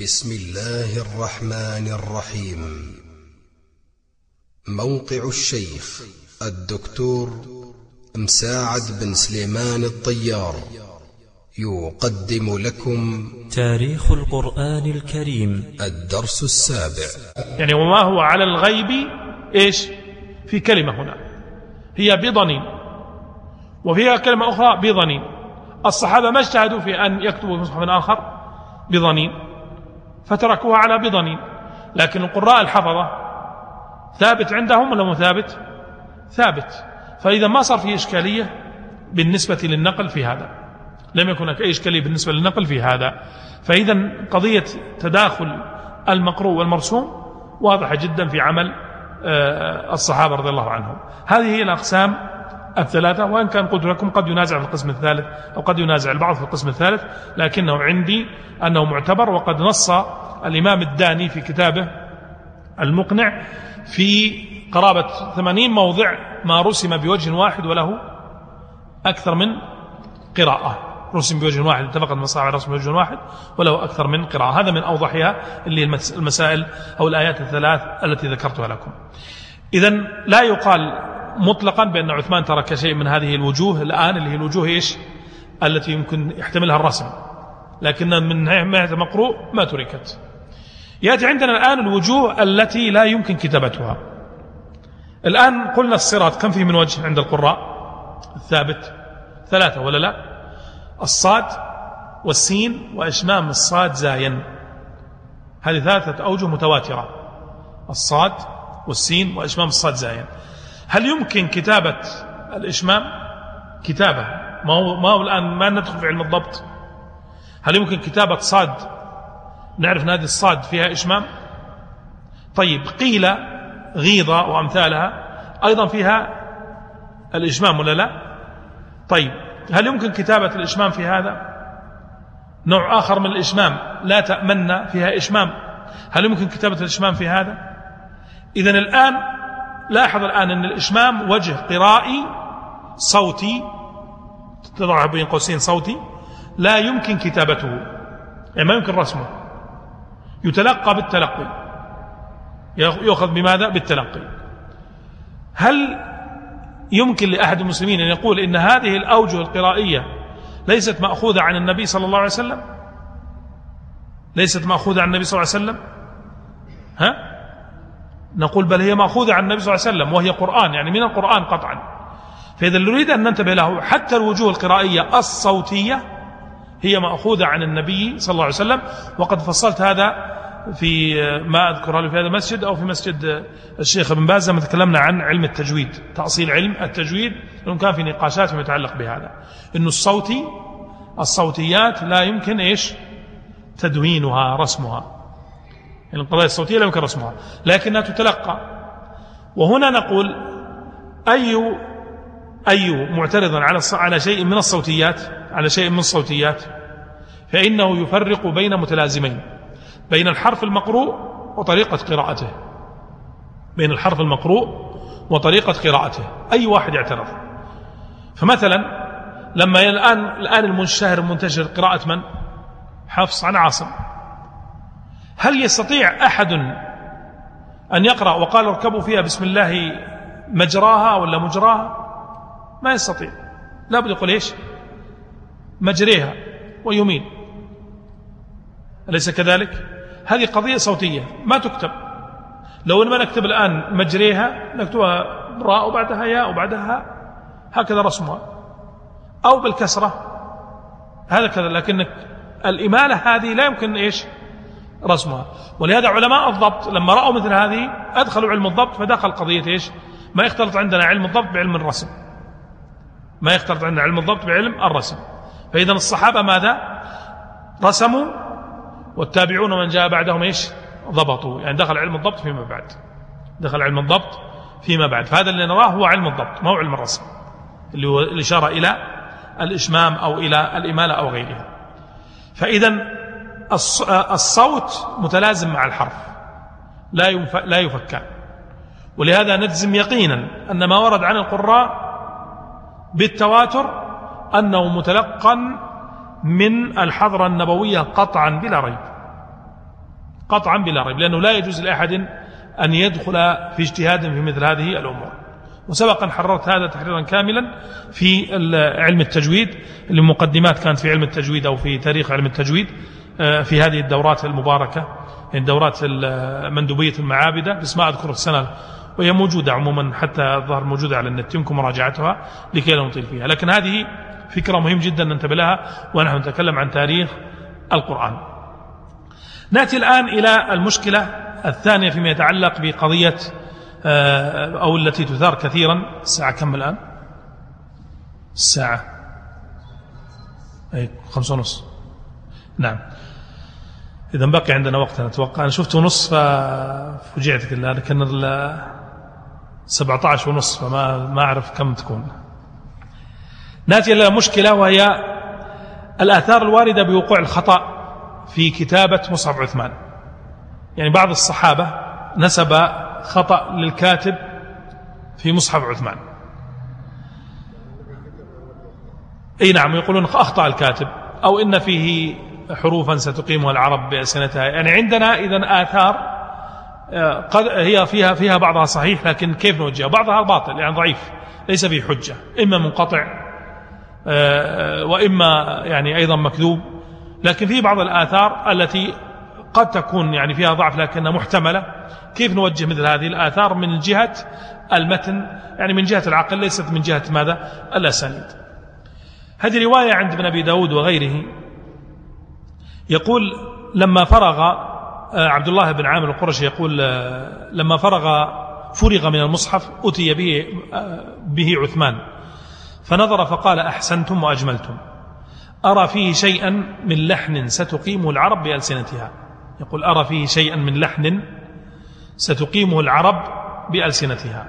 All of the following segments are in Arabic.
بسم الله الرحمن الرحيم. موقع الشيخ الدكتور مساعد بن سليمان الطيار. يقدم لكم تاريخ القرآن الكريم. الدرس السابع. يعني وما هو على الغيب؟ إيش؟ في كلمة هنا. هي بضنين وفيها كلمة أخرى بضنين الصحابة ما اجتهدوا في أن يكتبوا في مصحف آخر بضنين فتركوها على بضنين لكن القراء الحفظة ثابت عندهم ولا مو ثابت؟ ثابت. فإذا ما صار في إشكالية بالنسبة للنقل في هذا. لم يكن هناك أي إشكالية بالنسبة للنقل في هذا. فإذا قضية تداخل المقروء والمرسوم واضحة جدا في عمل آه، الصحابة رضي الله عنهم. هذه هي الأقسام الثلاثة وإن كان قلت لكم قد ينازع في القسم الثالث أو قد ينازع البعض في القسم الثالث لكنه عندي أنه معتبر وقد نص الإمام الداني في كتابه المقنع في قرابة ثمانين موضع ما رسم بوجه واحد وله أكثر من قراءة. رسم بوجه واحد اتفق المصاحف على رسم بوجه واحد وله أكثر من قراءة. هذا من أوضحها اللي المسائل أو الآيات الثلاث التي ذكرتها لكم. إذا لا يقال مطلقا بأن عثمان ترك شيء من هذه الوجوه الآن اللي هي الوجوه إيش؟ التي يمكن يحتملها الرسم. لكن من ناحية مقروء ما تركت. يأتي عندنا الآن الوجوه التي لا يمكن كتابتها. الآن قلنا الصراط كم فيه من وجه عند القراء؟ الثابت. ثلاثة ولا لا؟ الصاد والسين وإشمام الصاد زاين. هذه ثلاثة أوجه متواترة. الصاد والسين وإشمام الصاد زاين. هل يمكن كتابة الإشمام؟ كتابة. ما هو, ما هو الآن ما ندخل في علم الضبط. هل يمكن كتابة صاد؟ نعرف نادي الصاد فيها إشمام؟ طيب قيل غيضة وأمثالها. أيضا فيها الإشمام ولا لا؟ طيب هل يمكن كتابة الإشمام في هذا؟ نوع آخر من الإشمام لا تأمن فيها إشمام. هل يمكن كتابة الإشمام في هذا؟ إذا الآن لاحظ الآن أن الإشمام وجه قرائي صوتي تضعها بين قوسين صوتي لا يمكن كتابته يعني ما يمكن رسمه. يتلقى بالتلقي. يؤخذ بماذا؟ بالتلقي. هل يمكن لأحد المسلمين أن يقول إن هذه الأوجه القرائية ليست مأخوذة عن النبي صلى الله عليه وسلم؟ ليست مأخوذة عن النبي صلى الله عليه وسلم؟ ها؟ نقول بل هي مأخوذة عن النبي صلى الله عليه وسلم وهي قرآن يعني من القرآن قطعا. فإذا نريد أن ننتبه له حتى الوجوه القرائية الصوتية هي مأخوذة عن النبي صلى الله عليه وسلم. وقد فصلت هذا في ما أذكر في هذا المسجد أو في مسجد الشيخ ابن باز لما تكلمنا عن علم التجويد تأصيل علم التجويد لأنه كان في نقاشات فيما يتعلق بهذا. أنه الصوتي الصوتيات لا يمكن إيش؟ تدوينها رسمها. القضايا الصوتية لا يمكن رسمها لكنها تتلقى. وهنا نقول أي أي معترض على على شيء من الصوتيات على شيء من الصوتيات فإنه يفرق بين متلازمين بين الحرف المقروء وطريقة قراءته. بين الحرف المقروء وطريقة قراءته. أي واحد يعترض. فمثلا لما الآن الآن المنشهر المنتشر قراءة من؟ حفص عن عاصم. هل يستطيع أحد أن يقرأ وقال اركبوا فيها بسم الله مجراها ولا مجراها؟ ما يستطيع. لا بد يقول إيش؟ مجريها ويمين. أليس كذلك؟ هذه قضية صوتية ما تكتب. لو ما نكتب الآن مجريها نكتبها راء وبعدها ياء وبعدها هكذا رسمها. أو بالكسرة. هذا كذا لكن الإمالة هذه لا يمكن إيش؟ رسمها. ولهذا علماء الضبط لما رأوا مثل هذه أدخلوا علم الضبط فدخل قضية إيش؟ ما يختلط عندنا علم الضبط بعلم الرسم. ما يختلط عندنا علم الضبط بعلم الرسم. فإذا الصحابة ماذا؟ رسموا والتابعون من جاء بعدهم إيش؟ ضبطوا. يعني دخل علم الضبط فيما بعد. دخل علم الضبط فيما بعد. فهذا اللي نراه هو علم الضبط ما هو علم الرسم. اللي هو الإشارة إلى الإشمام أو إلى الإمالة أو غيرها. فإذا الصوت متلازم مع الحرف. لا لا يفكان ولهذا نجزم يقينا أن ما ورد عن القراء بالتواتر أنه متلقا من الحضرة النبوية قطعا بلا ريب. قطعا بلا ريب لأنه لا يجوز لأحد أن يدخل في اجتهاد في مثل هذه الأمور. وسبق أن حررت هذا تحريرا كاملا في علم التجويد المقدمات كانت في علم التجويد أو في تاريخ علم التجويد. في هذه الدورات المباركة يعني دورات مندوبية المعابدة بس ما أذكر السنة وهي موجودة عموما حتى الظهر موجودة على النت يمكن مراجعتها لكي لا نطيل فيها. لكن هذه فكرة مهم جدا ننتبه لها ونحن نتكلم عن تاريخ القرآن. نأتي الآن إلى المشكلة الثانية فيما يتعلق بقضية آه، أو التي تثار كثيرا. الساعة كم الآن؟ الساعة أي خمسة ونص. نعم. إذا بقي عندنا وقت أتوقع. أنا شفت ونص ففجعت كلها لكن 17 ونص فما ما أعرف كم تكون. ناتي إلى مشكلة وهي الآثار الواردة بوقوع الخطأ في كتابة مصعب عثمان. يعني بعض الصحابة نسب خطأ للكاتب في مصحف عثمان. أي نعم يقولون أخطأ الكاتب أو إن فيه حروفا ستقيمها العرب بألسنتها. يعني عندنا إذا آثار آه، قد هي فيها فيها بعضها صحيح لكن كيف نوجهها؟ بعضها باطل يعني ضعيف ليس فيه حجة. إما منقطع آه، وإما يعني أيضا مكذوب. لكن في بعض الآثار التي قد تكون يعني فيها ضعف لكنها محتملة. كيف نوجه مثل هذه الآثار؟ من جهة المتن. يعني من جهة العقل ليست من جهة ماذا؟ الأسانيد. هذه رواية عند ابن أبي داود وغيره. يقول لما فرغ آه، عبد الله بن عامر القرشي يقول آه، لما فرغ فرغ من المصحف أتي به, آه، به عثمان. فنظر فقال أحسنتم وأجملتم. أرى فيه شيئا من لحن ستقيم العرب بألسنتها. يقول أرى فيه شيئا من لحن ستقيمه العرب بألسنتها.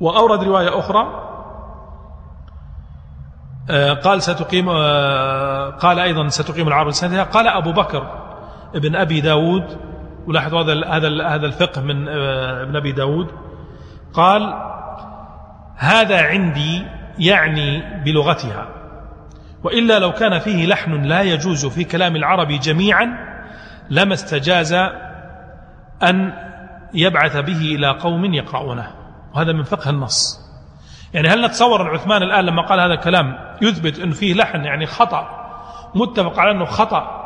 وأورد رواية أخرى قال ستقيم آه، قال أيضا ستقيم العرب سنتها قال أبو بكر ابن أبي داود ولاحظوا هذا هذا هذا الفقه من آه، ابن أبي داود. قال هذا عندي يعني بلغتها وإلا لو كان فيه لحن لا يجوز في كلام العرب جميعا لما استجاز أن يبعث به إلى قوم يقرؤونه. وهذا من فقه النص. يعني هل نتصور أن عثمان الآن لما قال هذا الكلام يثبت أن فيه لحن يعني خطأ متفق على أنه خطأ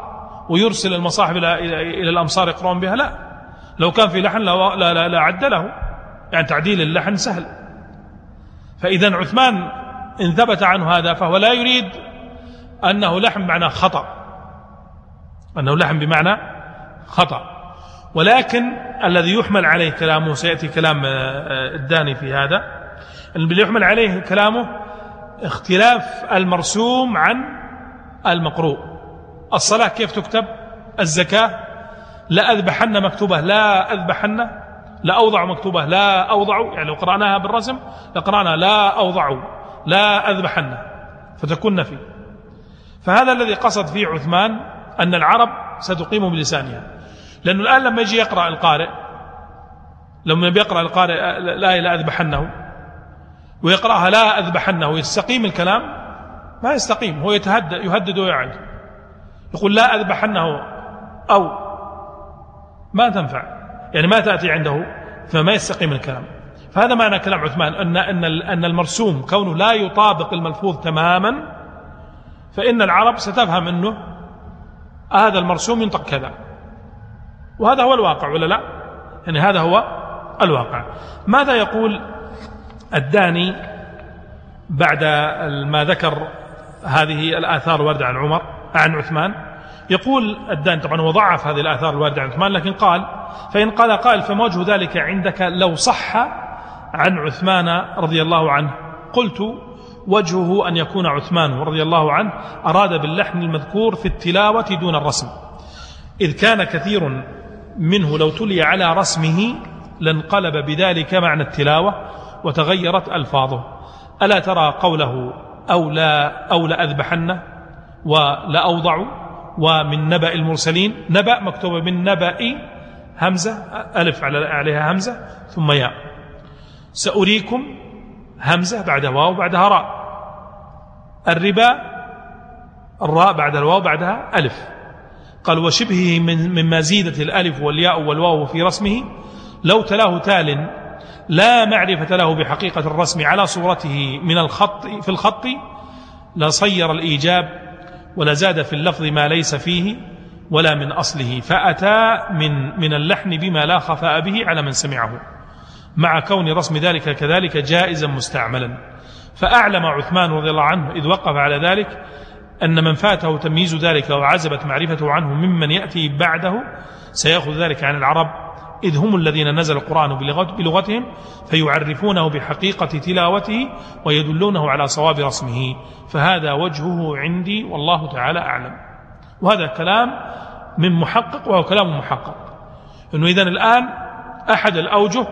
ويرسل المصاحف إلى, إلى الأمصار يقرؤون بها؟ لا. لو كان في لحن لا, لا, لا, لا عد له. يعني تعديل اللحن سهل. فإذا عثمان إن ثبت عنه هذا فهو لا يريد أنه لحن بمعنى خطأ. أنه لحن بمعنى خطأ. ولكن الذي يحمل عليه كلامه سيأتي كلام آه، آه، الداني في هذا. اللي يحمل عليه كلامه اختلاف المرسوم عن المقروء. الصلاة كيف تكتب؟ الزكاة؟ لا أذبحن مكتوبة لا أذبحن لا أوضع مكتوبة لا أوضع يعني لو قرأناها بالرسم لقرأنا لا أوضع لا أذبحن فتكون نفي. فهذا الذي قصد فيه عثمان أن العرب ستقيم بلسانها. لأنه الآن لما يجي يقرأ القارئ لما يقرأ القارئ لا لا أذبحنه. ويقرأها لا أذبحنه يستقيم الكلام. ما يستقيم هو يتهدد يهدد ويعد. يقول لا أذبحنه أو. ما تنفع. يعني ما تأتي عنده فما يستقيم الكلام. فهذا معنى كلام عثمان أن, أن, أن المرسوم كونه لا يطابق الملفوظ تماما فإن العرب ستفهم أنه هذا المرسوم ينطق كذا. وهذا هو الواقع ولا لا؟ يعني هذا هو الواقع. ماذا يقول الداني بعد ما ذكر هذه الآثار الواردة عن عمر عن عثمان. يقول الداني طبعا هو ضعف هذه الآثار الواردة عن عثمان لكن قال فإن قال قائل فما وجه ذلك عندك لو صح عن عثمان رضي الله عنه؟ قلت وجهه أن يكون عثمان رضي الله عنه أراد باللحن المذكور في التلاوة دون الرسم. إذ كان كثير منه لو تلي على رسمه لانقلب بذلك معنى التلاوة وتغيرت ألفاظه. ألا ترى قوله أو لا أو لأذبحن ولا أوضع ومن نبأ المرسلين. نبأ مكتوب من نبأ همزة ألف عليها همزة ثم ياء. سأريكم همزة بعد واو بعدها راء. الربا الراء بعد الواو بعدها ألف. قال وشبهه من مما زيدت الألف والياء والواو في رسمه لو تلاه تال لا معرفة له بحقيقة الرسم على صورته من الخط في الخط لصير الإيجاب ولزاد في اللفظ ما ليس فيه ولا من أصله فأتى من, من اللحن بما لا خفاء به على من سمعه. مع كون رسم ذلك كذلك جائزا مستعملا. فأعلم عثمان رضي الله عنه إذ وقف على ذلك أن من فاته تمييز ذلك وعزبت معرفته عنه ممن يأتي بعده سيأخذ ذلك عن العرب. إذ هم الذين نزل القرآن بلغتهم فيعرفونه بحقيقة تلاوته ويدلونه على صواب رسمه. فهذا وجهه عندي والله تعالى أعلم. وهذا كلام من محقق وهو كلام محقق. أنه إذن الآن أحد الأوجه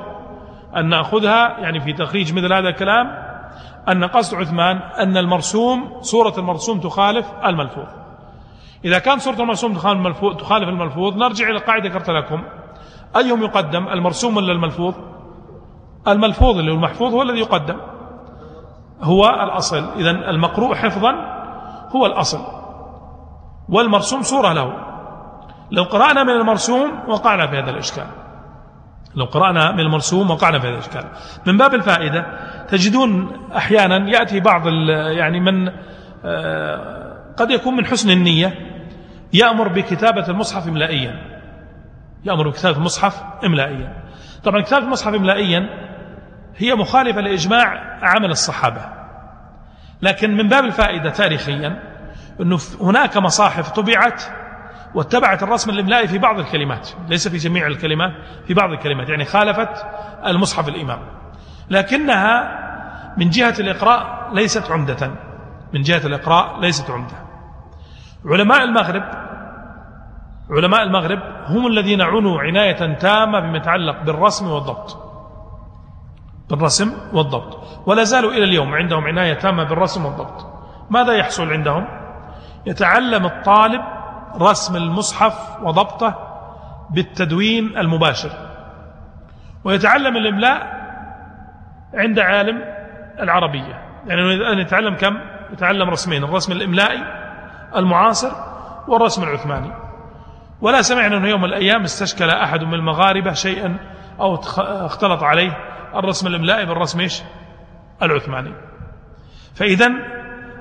أن نأخذها يعني في تخريج مثل هذا الكلام أن قصد عثمان أن المرسوم صورة المرسوم تخالف الملفوظ. إذا كان صورة المرسوم تخالف الملفوظ, تخالف الملفوظ نرجع إلى قاعدة ذكرت لكم. أيهم يقدم؟ المرسوم ولا الملفوظ؟ الملفوظ اللي هو المحفوظ هو الذي يقدم. هو الأصل. إذا المقروء حفظا هو الأصل. والمرسوم صورة له. لو قرأنا من المرسوم وقعنا في هذا الإشكال. لو قرأنا من المرسوم وقعنا في هذا الإشكال. من باب الفائدة تجدون أحيانا يأتي بعض يعني من آه، قد يكون من حسن النية يأمر بكتابة المصحف إملائيا يأمر بكتابة المصحف إملائيا. طبعا كتابة المصحف إملائيا هي مخالفة لإجماع عمل الصحابة. لكن من باب الفائدة تاريخيا أنه هناك مصاحف طبعت واتبعت الرسم الإملائي في بعض الكلمات ليس في جميع الكلمات في بعض الكلمات يعني خالفت المصحف الإمام. لكنها من جهة الإقراء ليست عمدة. من جهة الإقراء ليست عمدة. علماء المغرب علماء المغرب هم الذين عنوا عناية تامة بما يتعلق بالرسم والضبط. بالرسم والضبط. ولا زالوا إلى اليوم عندهم عناية تامة بالرسم والضبط. ماذا يحصل عندهم؟ يتعلم الطالب رسم المصحف وضبطه بالتدوين المباشر. ويتعلم الإملاء عند عالم العربية. يعني أن يتعلم كم؟ يتعلم رسمين الرسم الإملائي المعاصر والرسم العثماني. ولا سمعنا أنه يوم الأيام استشكل أحد من المغاربة شيئا أو اختلط عليه الرسم الإملائي بالرسم إيش؟ العثماني. فإذا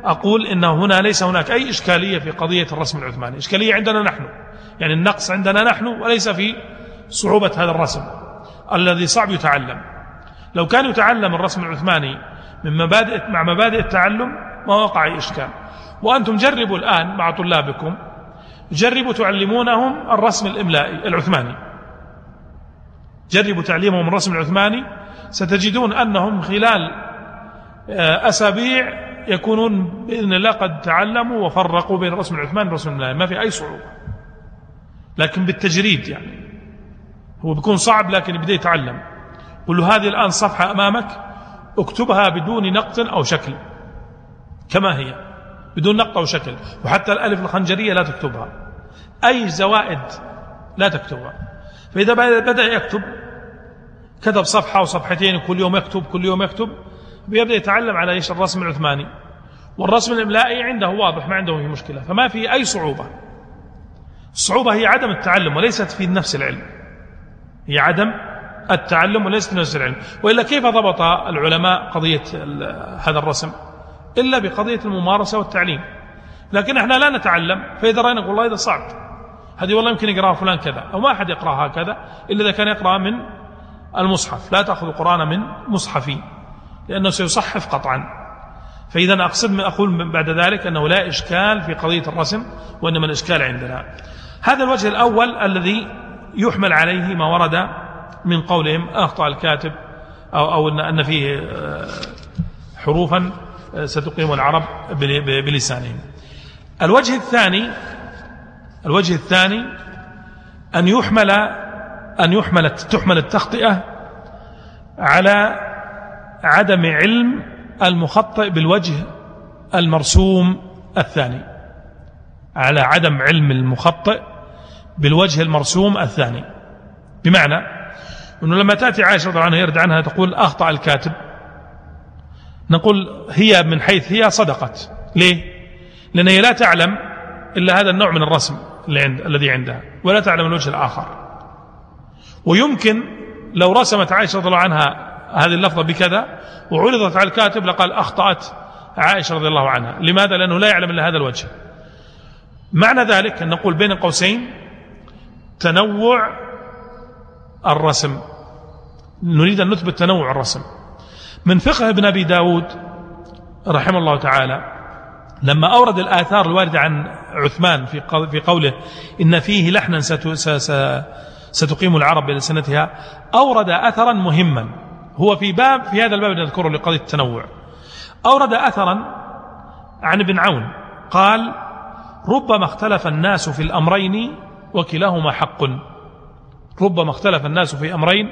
أقول إن هنا ليس هناك أي إشكالية في قضية الرسم العثماني. إشكالية عندنا نحن. يعني النقص عندنا نحن وليس في صعوبة هذا الرسم. الذي صعب يتعلم. لو كان يتعلم الرسم العثماني من مبادئ مع مبادئ التعلم ما وقع إشكال. وأنتم جربوا الآن مع طلابكم جربوا تعلمونهم الرسم الإملائي العثماني. جربوا تعليمهم الرسم العثماني ستجدون أنهم خلال آه، أسابيع يكونون بإذن الله قد تعلموا وفرقوا بين الرسم العثماني والرسم الإملائي. ما في أي صعوبة. لكن بالتجريد يعني. هو بيكون صعب لكن يبدأ يتعلم. قل له هذه الآن صفحة أمامك اكتبها بدون نقط أو شكل. كما هي. بدون نقط أو شكل وحتى الألف الخنجرية لا تكتبها. أي زوائد لا تكتبها. فإذا بدأ يكتب كتب صفحة أو صفحتين كل يوم يكتب كل يوم يكتب بيبدأ يتعلم على إيش؟ الرسم العثماني. والرسم الإملائي عنده واضح ما عنده مشكلة. فما في أي صعوبة. الصعوبة هي عدم التعلم وليست في نفس العلم. هي عدم التعلم وليست في نفس العلم. وإلا كيف ضبط العلماء قضية هذا الرسم؟ إلا بقضية الممارسة والتعليم. لكن إحنا لا نتعلم فإذا رأينا نقول والله هذا صعب. هذه والله يمكن يقرأها فلان كذا أو ما أحد يقرأها هكذا إلا إذا كان يقرأ من المصحف. لا تأخذ القرآن من مصحفي لأنه سيصحف قطعا. فإذا أقصد من أقول بعد ذلك أنه لا إشكال في قضية الرسم وإنما الإشكال عندنا. هذا الوجه الأول الذي يحمل عليه ما ورد من قولهم أخطأ الكاتب أو, أو أن فيه آه، حروفا. ستقيم العرب بلسانهم. الوجه الثاني الوجه الثاني أن يحمل أن يحمل تحمل التخطئة على عدم علم المخطئ بالوجه المرسوم الثاني. على عدم علم المخطئ بالوجه المرسوم الثاني. بمعنى أنه لما تأتي عائشة رضي عنها يرد عنها تقول أخطأ الكاتب. نقول هي من حيث هي صدقت. ليه؟ لأن هي لا تعلم إلا هذا النوع من الرسم اللي عند الذي عندها ولا تعلم الوجه الآخر. ويمكن لو رسمت عائشة رضي الله عنها هذه اللفظة بكذا وعرضت على الكاتب لقال أخطأت عائشة رضي الله عنها. لماذا؟ لأنه لا يعلم إلا هذا الوجه. معنى ذلك أن نقول بين قوسين تنوع الرسم. نريد أن نثبت تنوع الرسم. من فقه ابن أبي داود رحمه الله تعالى. لما أورد الآثار الواردة عن عثمان في قوله إن فيه لحنا ستقيم العرب بلسنتها أورد أثرا مهما. هو في باب في هذا الباب نذكره لقضية التنوع. أورد أثرا عن ابن عون. قال ربما اختلف الناس في الأمرين وكلاهما حق. ربما اختلف الناس في أمرين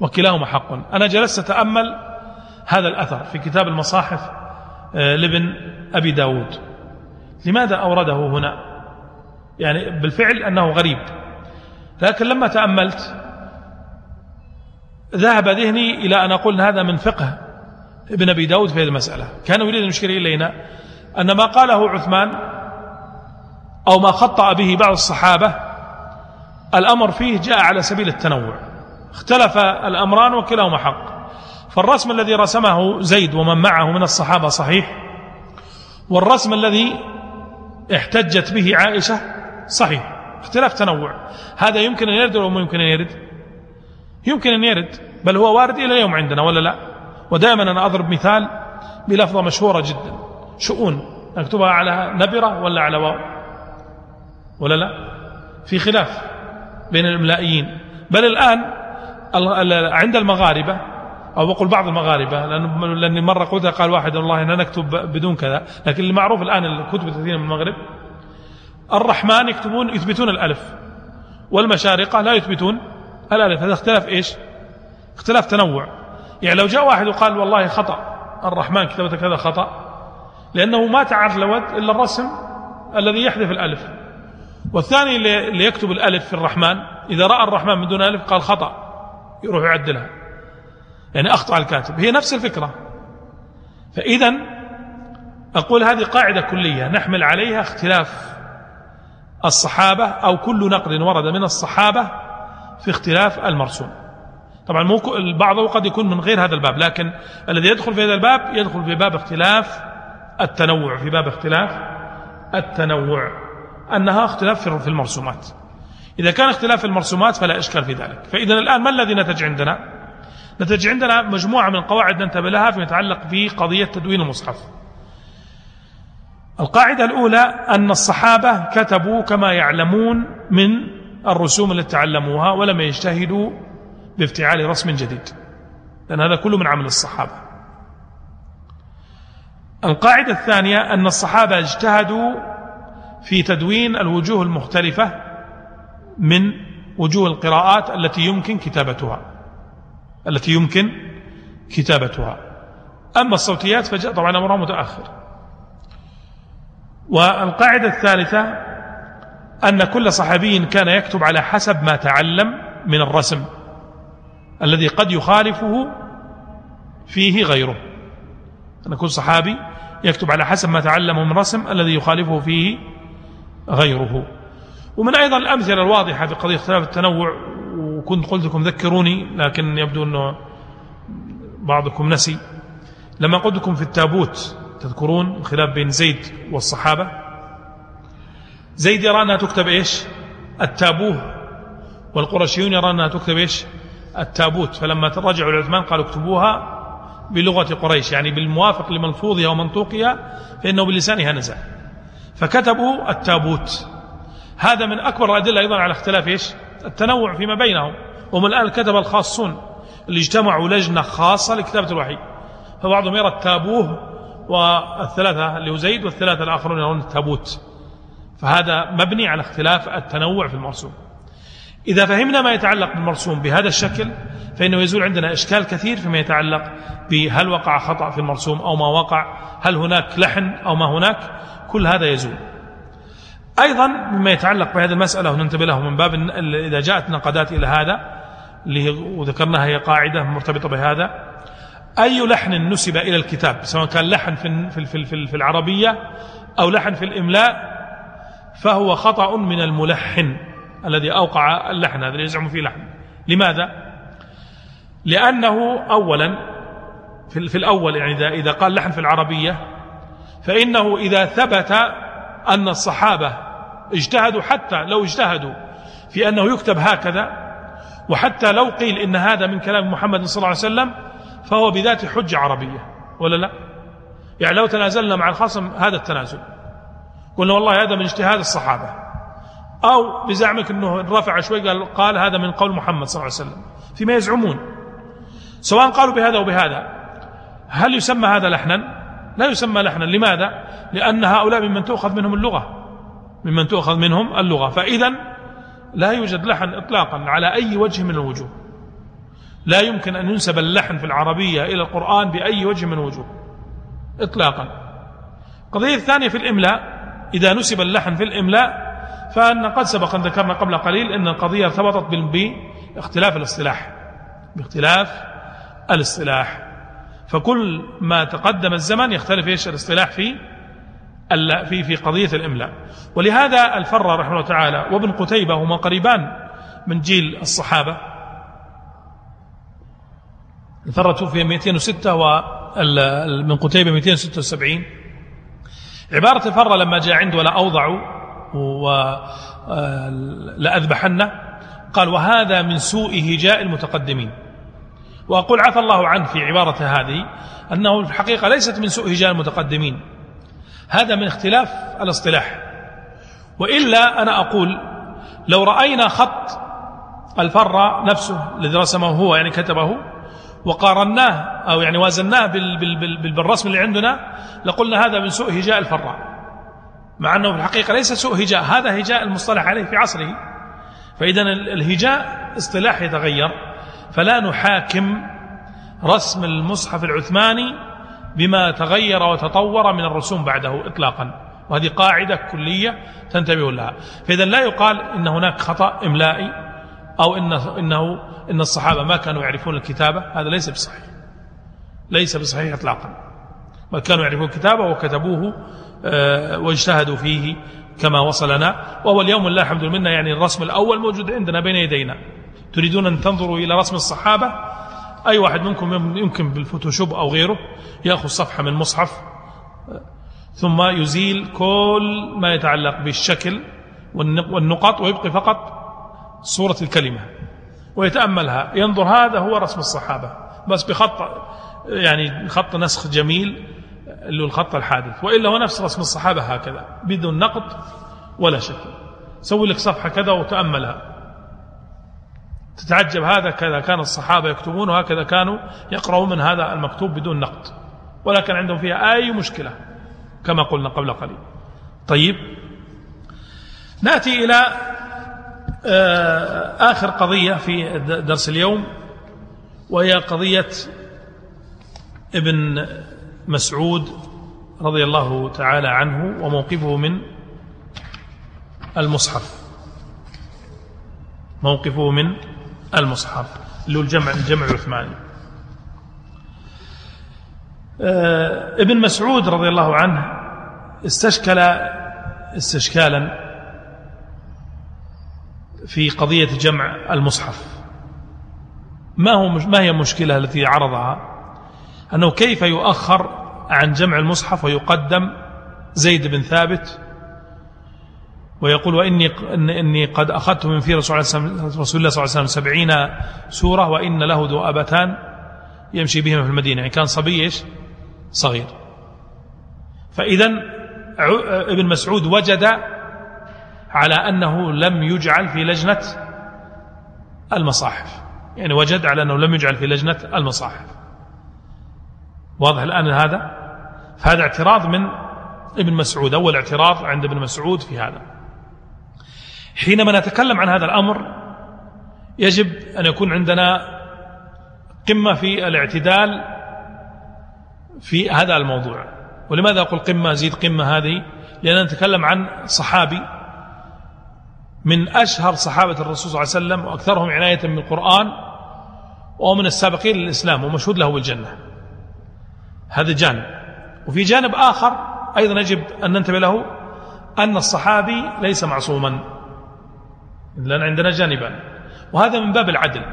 وكلاهما حق. أنا جلست أتأمل هذا الأثر في كتاب المصاحف آه، لابن أبي داود. لماذا أورده هنا؟ يعني بالفعل أنه غريب. لكن لما تأملت ذهب ذهني إلى أن أقول هذا من فقه ابن أبي داود في هذه المسألة. كان يريد أن يشكر إلينا أن ما قاله عثمان أو ما خطأ به بعض الصحابة الأمر فيه جاء على سبيل التنوع. اختلف الأمران وكلاهما حق. فالرسم الذي رسمه زيد ومن معه من الصحابة صحيح؟ والرسم الذي احتجت به عائشة صحيح. اختلاف تنوع. هذا يمكن أن يرد ولا يمكن أن يرد؟ يمكن أن يرد. بل هو وارد إلى اليوم عندنا ولا لا؟ ودائما أنا أضرب مثال بلفظة مشهورة جدا. شؤون. نكتبها على نبرة ولا على واو؟ ولا لا؟ في خلاف بين الإملائيين بل الآن عند المغاربة أو بقول بعض المغاربة لأن لأني مرة قلتها قال واحد والله أنا نكتب بدون كذا. لكن المعروف الآن الكتب الكثيرة من المغرب الرحمن يكتبون يثبتون الألف والمشارقة لا يثبتون الألف. هذا اختلاف إيش؟ اختلاف تنوع. يعني لو جاء واحد وقال والله خطأ الرحمن كتبت كذا خطأ لأنه ما تعرف إلا الرسم الذي يحذف الألف. والثاني اللي يكتب الألف في الرحمن إذا رأى الرحمن من دون ألف قال خطأ يروح يعدلها. يعني أخطأ الكاتب. هي نفس الفكرة. فإذا أقول هذه قاعدة كلية. نحمل عليها اختلاف الصحابة أو كل نقل ورد من الصحابة في اختلاف المرسوم. طبعا مو البعض قد يكون من غير هذا الباب لكن الذي يدخل في هذا الباب يدخل في باب اختلاف التنوع في باب اختلاف التنوع. أنها اختلاف في المرسومات. إذا كان اختلاف في المرسومات فلا إشكال في ذلك. فإذا الآن ما الذي نتج عندنا؟ نتج عندنا مجموعة من القواعد ننتبه لها فيما يتعلق بقضية تدوين المصحف. القاعدة الأولى أن الصحابة كتبوا كما يعلمون من الرسوم التي تعلموها ولم يجتهدوا بافتعال رسم جديد. لأن هذا كله من عمل الصحابة. القاعدة الثانية أن الصحابة اجتهدوا في تدوين الوجوه المختلفة من وجوه القراءات التي يمكن كتابتها. التي يمكن كتابتها. أما الصوتيات فجاء طبعا أمرها متأخر. والقاعدة الثالثة أن كل صحابي كان يكتب على حسب ما تعلم من الرسم الذي قد يخالفه فيه غيره. أن كل صحابي يكتب على حسب ما تعلمه من رسم الذي يخالفه فيه غيره. ومن أيضا الأمثلة الواضحة في قضية اختلاف التنوع وكنت قلت لكم ذكروني لكن يبدو أنه بعضكم نسي. لما قلت لكم في التابوت تذكرون الخلاف بين زيد والصحابة؟ زيد يرى أنها تكتب إيش؟ التابوه والقرشيون يرى أنها تكتب إيش؟ التابوت. فلما رجعوا لعثمان قالوا اكتبوها بلغة قريش يعني بالموافق لملفوظها ومنطوقها فإنه بلسانها نزل. فكتبوا التابوت. هذا من أكبر الأدلة أيضا على اختلاف إيش؟ التنوع فيما بينهم. وهم الآن الكتب الخاصون اللي اجتمعوا لجنة خاصة لكتابة الوحي. فبعضهم يرى التابوه والثلاثة اللي هو زيد والثلاثة الآخرون يرون التابوت. فهذا مبني على اختلاف التنوع في المرسوم. إذا فهمنا ما يتعلق بالمرسوم بهذا الشكل فإنه يزول عندنا إشكال كثير فيما يتعلق بهل وقع خطأ في المرسوم أو ما وقع هل هناك لحن أو ما هناك كل هذا يزول. أيضا مما يتعلق بهذه المسألة وننتبه له من باب إذا جاءت نقدات إلى هذا اللي وذكرناها هي قاعدة مرتبطة بهذا. أي لحن نسب إلى الكتاب؟ سواء كان لحن في في في في العربية أو لحن في الإملاء فهو خطأ من الملحن الذي أوقع اللحن هذا يزعم فيه لحن. لماذا؟ لأنه أولا في, في الأول يعني إذا قال لحن في العربية فإنه إذا ثبت أن الصحابة اجتهدوا حتى لو اجتهدوا في أنه يكتب هكذا وحتى لو قيل إن هذا من كلام محمد صلى الله عليه وسلم فهو بذات حجة عربية ولا لا؟ يعني لو تنازلنا مع الخصم هذا التنازل. قلنا والله هذا من اجتهاد الصحابة. أو بزعمك أنه رفع شوي قال, قال هذا من قول محمد صلى الله عليه وسلم. فيما يزعمون. سواء قالوا بهذا وبهذا هل يسمى هذا لحنا؟ لا يسمى لحنا. لماذا؟ لأن هؤلاء ممن تؤخذ منهم اللغة. ممن تؤخذ منهم اللغة. فإذا لا يوجد لحن إطلاقا على أي وجه من الوجوه. لا يمكن أن ينسب اللحن في العربية إلى القرآن بأي وجه من الوجوه. إطلاقا. القضية الثانية في الإملاء إذا نسب اللحن في الإملاء فأن قد سبق أن ذكرنا قبل قليل أن القضية ارتبطت بإختلاف الاصطلاح. باختلاف الاصطلاح. فكل ما تقدم الزمن يختلف إيش الاصطلاح في في في قضية الإملاء. ولهذا الفر رحمه الله تعالى وابن قتيبة هما قريبان من جيل الصحابة. الفر توفي 206 ومن قتيبة 276 عبارة الفر لما جاء عنده ولا أوضع ولأذبحن قال وهذا من سوء هجاء المتقدمين. وأقول عفى الله عنه في عبارة هذه أنه في الحقيقة ليست من سوء هجاء المتقدمين. هذا من اختلاف الاصطلاح. وإلا أنا أقول لو رأينا خط الفر نفسه الذي رسمه هو يعني كتبه وقارناه أو يعني وازناه بالرسم اللي عندنا لقلنا هذا من سوء هجاء الفراء مع أنه في الحقيقة ليس سوء هجاء هذا هجاء المصطلح عليه في عصره. فإذا الهجاء اصطلاح يتغير. فلا نحاكم رسم المصحف العثماني بما تغير وتطور من الرسوم بعده إطلاقا. وهذه قاعدة كلية تنتبه لها. فإذا لا يقال إن هناك خطأ إملائي أو إن إنه إن الصحابة ما كانوا يعرفون الكتابة هذا ليس بصحيح. ليس بصحيح إطلاقا. بل كانوا يعرفون الكتابة وكتبوه آه، واجتهدوا فيه كما وصلنا. وهو اليوم الله الحمد لله يعني الرسم الأول موجود عندنا بين يدينا. تريدون أن تنظروا إلى رسم الصحابة؟ أي واحد منكم يمكن بالفوتوشوب أو غيره يأخذ صفحة من مصحف ثم يزيل كل ما يتعلق بالشكل والنقط ويبقي فقط صورة الكلمة. ويتأملها. ينظر هذا هو رسم الصحابة. بس بخط يعني خط نسخ جميل اللي الخط الحادث. وإلا هو نفس رسم الصحابة هكذا بدون نقط ولا شكل. سوي لك صفحة كذا وتأملها. تتعجب هذا كذا كان الصحابة يكتبون وهكذا كانوا يقرؤون من هذا المكتوب بدون نقد. ولا كان عندهم فيها أي مشكلة كما قلنا قبل قليل. طيب. نأتي إلى آه، آخر قضية في درس اليوم وهي قضية ابن مسعود رضي الله تعالى عنه وموقفه من المصحف. موقفه من المصحف اللي هو الجمع الجمع العثماني. آه، ابن مسعود رضي الله عنه استشكل استشكالا في قضية جمع المصحف. ما هو ما هي المشكلة التي عرضها؟ أنه كيف يؤخر عن جمع المصحف ويقدم زيد بن ثابت ويقول وإني إني قد أخذت من في رسول الله صلى الله عليه وسلم سبعين سورة وإن له ذؤابتان يمشي بهما في المدينة. يعني كان صبي إيش؟ صغير. فإذا ابن مسعود وجد على أنه لم يجعل في لجنة المصاحف. يعني وجد على أنه لم يجعل في لجنة المصاحف. واضح الآن هذا؟ فهذا اعتراض من ابن مسعود. أول اعتراض عند ابن مسعود في هذا. حينما نتكلم عن هذا الأمر يجب أن يكون عندنا قمة في الاعتدال في هذا الموضوع. ولماذا أقول قمة؟ زيد قمة هذه؟ لأننا نتكلم عن صحابي. من أشهر صحابة الرسول صلى الله عليه وسلم وأكثرهم عناية بالقرآن ومن السابقين للإسلام ومشهود له بالجنة. هذا جانب. وفي جانب آخر أيضا يجب أن ننتبه له أن الصحابي ليس معصوما. لأن عندنا جانبان. وهذا من باب العدل.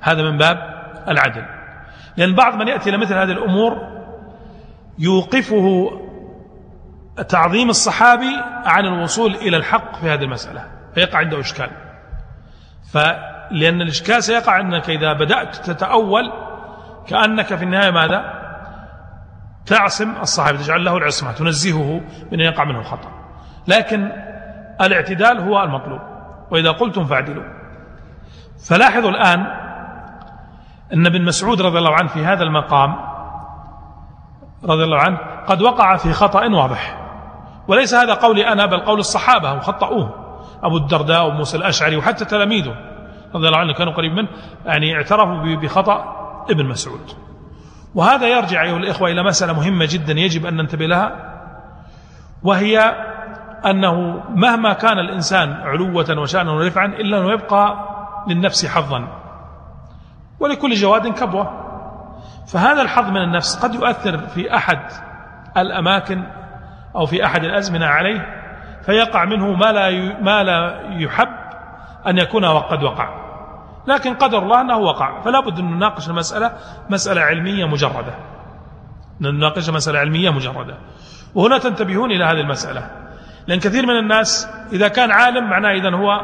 هذا من باب العدل. لأن بعض من يأتي إلى مثل هذه الأمور يوقفه تعظيم الصحابي عن الوصول إلى الحق في هذه المسألة. فيقع عنده إشكال. فلأن الإشكال سيقع أنك إذا بدأت تتأول كأنك في النهاية ماذا؟ تعصم الصحابي تجعل له العصمة تنزهه من أن يقع منه الخطأ. لكن الاعتدال هو المطلوب. وإذا قلتم فاعدلوا. فلاحظوا الآن أن ابن مسعود رضي الله عنه في هذا المقام رضي الله عنه قد وقع في خطأ واضح. وليس هذا قولي أنا بل قول الصحابة هم خطأوه. أبو الدرداء وموسى الأشعري وحتى تلاميذه رضي الله عنه كانوا قريب منه يعني اعترفوا بخطأ ابن مسعود. وهذا يرجع أيها الإخوة إلى مسألة مهمة جدا يجب أن ننتبه لها وهي أنه مهما كان الإنسان علوة وشأنا ورفعا إلا أنه يبقى للنفس حظا. ولكل جواد كبوة. فهذا الحظ من النفس قد يؤثر في أحد الأماكن أو في أحد الأزمنة عليه فيقع منه ما لا ما لا يحب أن يكون وقد وقع. لكن قدر الله أنه وقع. فلا بد أن نناقش المسألة مسألة علمية مجردة. نناقش مسألة علمية مجردة. وهنا تنتبهون إلى هذه المسألة. لأن كثير من الناس إذا كان عالم معناه إذن هو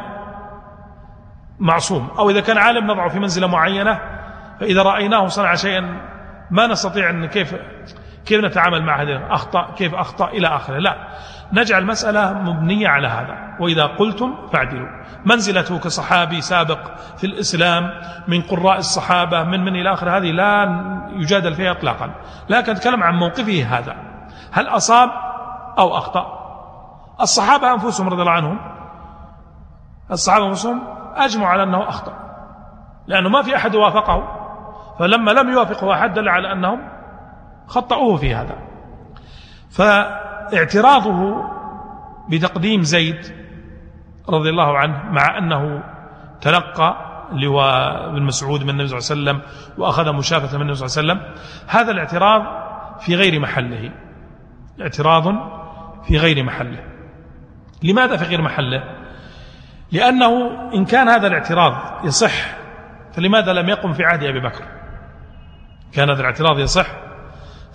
معصوم. أو إذا كان عالم نضعه في منزلة معينة فإذا رأيناه صنع شيئا ما نستطيع أن كيف كيف نتعامل مع هذه أخطأ كيف أخطأ إلى آخره. لا نجعل المسألة مبنية على هذا. وإذا قلتم فاعدلوا. منزلته كصحابي سابق في الإسلام من قراء الصحابة من من إلى آخر هذه لا يجادل فيها إطلاقا. لكن نتكلم عن موقفه هذا. هل أصاب أو أخطأ؟ الصحابة أنفسهم رضي الله عنهم الصحابة أنفسهم أجمعوا على أنه أخطأ لأنه ما في أحد وافقه فلما لم يوافقه أحد دل على أنهم خطأوه في هذا. فاعتراضه بتقديم زيد رضي الله عنه مع أنه تلقى لواء بن مسعود من النبي صلى الله عليه وسلم وأخذ مشافة من النبي صلى الله عليه وسلم هذا الاعتراض في غير محله اعتراض في غير محله. لماذا في غير محله؟ لأنه إن كان هذا الاعتراض يصح فلماذا لم يقم في عهد أبي بكر؟ كان هذا الاعتراض يصح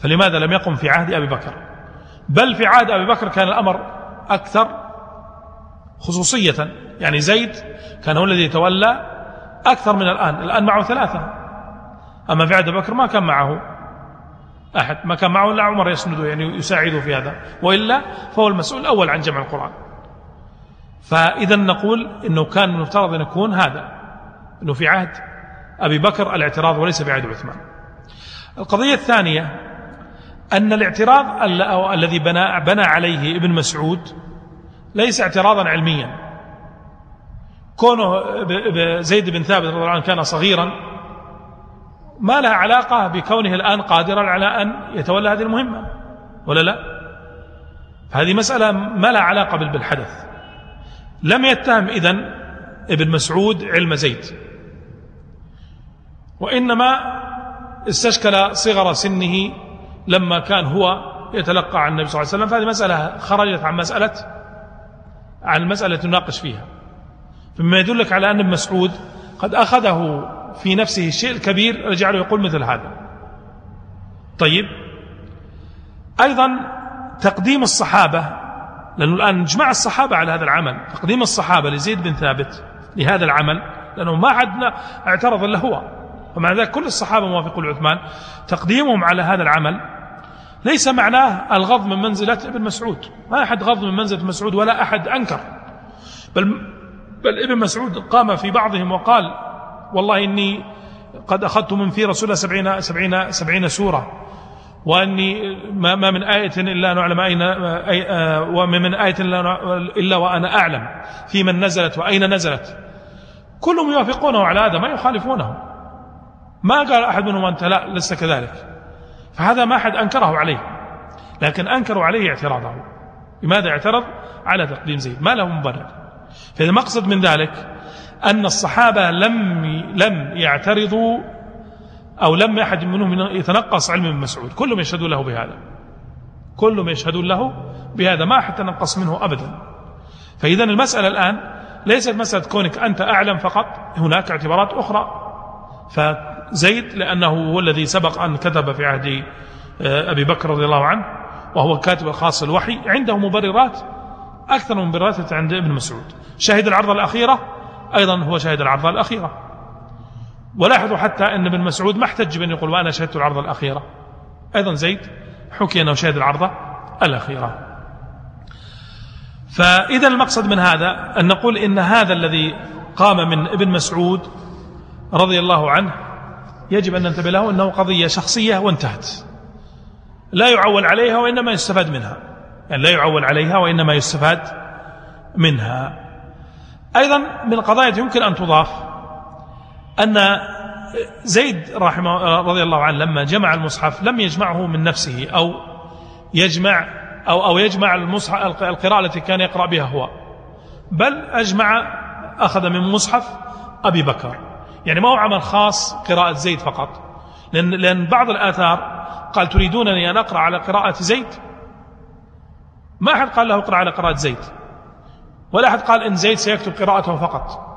فلماذا لم يقم في عهد أبي بكر؟ بل في عهد أبي بكر كان الأمر أكثر خصوصية. يعني زيد كان هو الذي يتولى أكثر من الآن الآن معه ثلاثة. أما في عهد أبي بكر ما كان معه أحد ما كان معه إلا عمر يسنده يعني يساعده في هذا. وإلا فهو المسؤول الأول عن جمع القرآن. فإذا نقول أنه كان المفترض أن يكون هذا أنه في عهد أبي بكر الاعتراض وليس في عهد عثمان. القضية الثانية أن الاعتراض الذي بنى, بنى عليه ابن مسعود ليس اعتراضا علميا. كونه زيد بن ثابت رضي الله عنه كان صغيرا ما لها علاقة بكونه الآن قادرا على أن يتولى هذه المهمة ولا لا؟ هذه مسألة ما لها علاقة بالحدث لم يتهم إذن ابن مسعود علم زيد. وإنما استشكل صغر سنه لما كان هو يتلقى عن النبي صلى الله عليه وسلم. فهذه مسألة خرجت عن مسألة عن المسألة تناقش فيها. مما يدلك على أن ابن مسعود قد أخذه في نفسه الشيء الكبير رجع له يقول مثل هذا. طيب. أيضا تقديم الصحابة لأنه الآن اجمع الصحابة على هذا العمل تقديم الصحابة لزيد بن ثابت لهذا العمل لأنه ما حد اعترض إلا هو. ومع ذلك كل الصحابة موافقون لعثمان. تقديمهم على هذا العمل ليس معناه الغض من منزلة ابن مسعود. ما أحد غض من منزلة مسعود ولا أحد أنكر. بل, بل ابن مسعود قام في بعضهم وقال والله إني قد أخذت من في رسول الله سبعين, سبعين, سبعين سورة. وأني ما, من آية إلا نعلم أين أي وما من آية إلا وأنا أعلم في من نزلت وأين نزلت. كلهم يوافقونه على هذا ما يخالفونه ما قال أحد منهم أنت لا لست كذلك. فهذا ما أحد أنكره عليه. لكن أنكروا عليه اعتراضه. لماذا اعترض؟ على تقديم زيد. ما له مبرر. فإذا مقصد من ذلك أن الصحابة لم لم يعترضوا أو لم أحد منهم يتنقص علم ابن مسعود. كلهم يشهدوا له بهذا. كلهم يشهدون له بهذا. ما حتى ننقص منه أبدا. فإذا المسألة الآن ليست مسألة كونك أنت أعلم فقط. هناك اعتبارات أخرى. فزيد لأنه هو الذي سبق أن كتب في عهد آه، أبي بكر رضي الله عنه وهو الكاتب الخاص الوحي. عنده مبررات أكثر من مبررات عند ابن مسعود. شهد العرضة الأخيرة أيضا هو شهد العرضة الأخيرة. ولاحظوا حتى أن ابن مسعود ما احتج بأن يقول وأنا شهدت العرضة الأخيرة أيضا زيد حكي أنه شهد العرضة الأخيرة فإذا المقصد من هذا أن نقول إن هذا الذي قام من ابن مسعود رضي الله عنه يجب أن ننتبه له أنه قضية شخصية وانتهت. لا يعول عليها وإنما يستفاد منها. يعني لا يعول عليها وإنما يستفاد منها. أيضا من القضايا يمكن أن تضاف أن زيد رحمه رضي الله عنه لما جمع المصحف لم يجمعه من نفسه أو يجمع أو أو يجمع المصحف القراءة التي كان يقرأ بها هو. بل أجمع أخذ من مصحف أبي بكر. يعني ما هو عمل خاص قراءة زيد فقط. لأن, لأن بعض الآثار قال تريدونني أن أقرأ على قراءة زيد؟ ما أحد قال له اقرأ على قراءة زيد. ولا أحد قال إن زيد سيكتب قراءته فقط.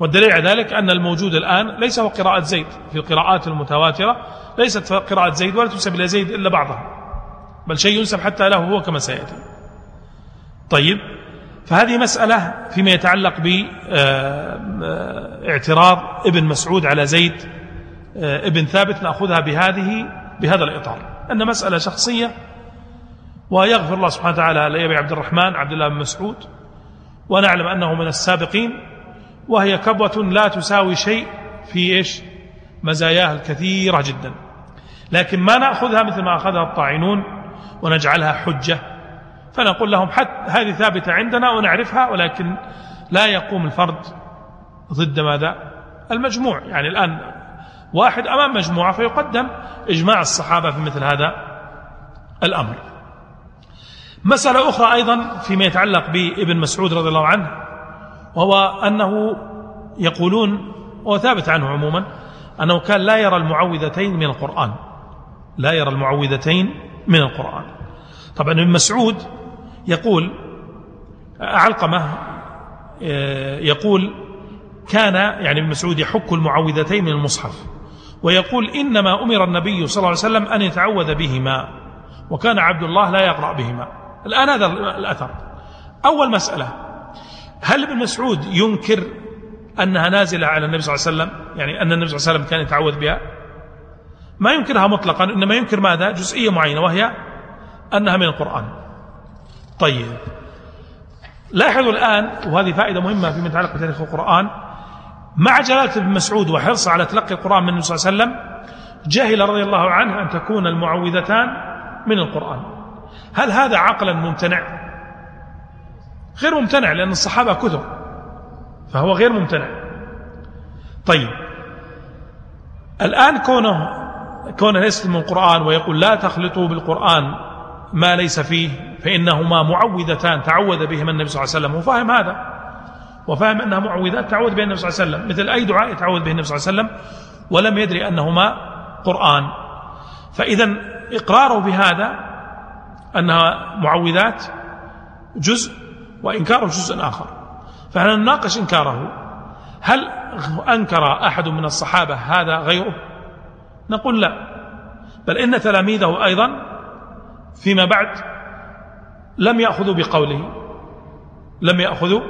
والدليل على ذلك أن الموجود الآن ليس هو قراءة زيد في القراءات المتواترة ليست قراءة زيد ولا تنسب إلى زيد إلا بعضها بل شيء ينسب حتى له هو كما سيأتي. طيب فهذه مسألة فيما يتعلق باعتراض ابن مسعود على زيد ابن ثابت نأخذها بهذه بهذا الإطار. أن مسألة شخصية ويغفر الله سبحانه وتعالى لأبي عبد الرحمن عبد الله بن مسعود ونعلم أنه من السابقين وهي كبوة لا تساوي شيء في إيش؟ مزاياها الكثيرة جدا. لكن ما نأخذها مثل ما أخذها الطاعنون ونجعلها حجة. فنقول لهم حتى هذه ثابتة عندنا ونعرفها ولكن لا يقوم الفرد ضد ماذا؟ المجموع. يعني الآن واحد أمام مجموعة فيقدم إجماع الصحابة في مثل هذا الأمر. مسألة أخرى أيضا فيما يتعلق بابن مسعود رضي الله عنه. وهو أنه يقولون وهو ثابت عنه عموما أنه كان لا يرى المعوذتين من القرآن. لا يرى المعوذتين من القرآن. طبعا ابن مسعود يقول علقمة آه، يقول كان يعني ابن مسعود يحك المعوذتين من المصحف ويقول إنما أمر النبي صلى الله عليه وسلم أن يتعوذ بهما وكان عبد الله لا يقرأ بهما. الآن هذا الأثر. أول مسألة هل ابن مسعود ينكر أنها نازلة على النبي صلى الله عليه وسلم؟ يعني أن النبي صلى الله عليه وسلم كان يتعوذ بها؟ ما ينكرها مطلقا إنما ينكر ماذا؟ جزئية معينة وهي أنها من القرآن. طيب. لاحظوا الآن وهذه فائدة مهمة فيما يتعلق بتاريخ القرآن مع جلالة ابن مسعود وحرصه على تلقي القرآن من النبي صلى الله عليه وسلم جهل رضي الله عنه أن تكون المعوذتان من القرآن. هل هذا عقلا ممتنع؟ غير ممتنع لأن الصحابة كثر فهو غير ممتنع. طيب. الآن كونه كونه يسلم القرآن ويقول لا تخلطوا بالقرآن ما ليس فيه فإنهما معوذتان تعوذ بهما النبي صلى الله عليه وسلم. وفاهم هذا؟ وفاهم أنها معوذات تعوذ بها النبي صلى الله عليه وسلم. مثل أي دعاء يتعوذ به النبي صلى الله عليه وسلم ولم يدري أنهما قرآن. فإذا إقراره بهذا أنها معوذات جزء وإنكاره جزء آخر. فهل نناقش إنكاره؟ هل أنكر أحد من الصحابة هذا غيره؟ نقول لا. بل إن تلاميذه أيضا فيما بعد لم يأخذوا بقوله لم يأخذوا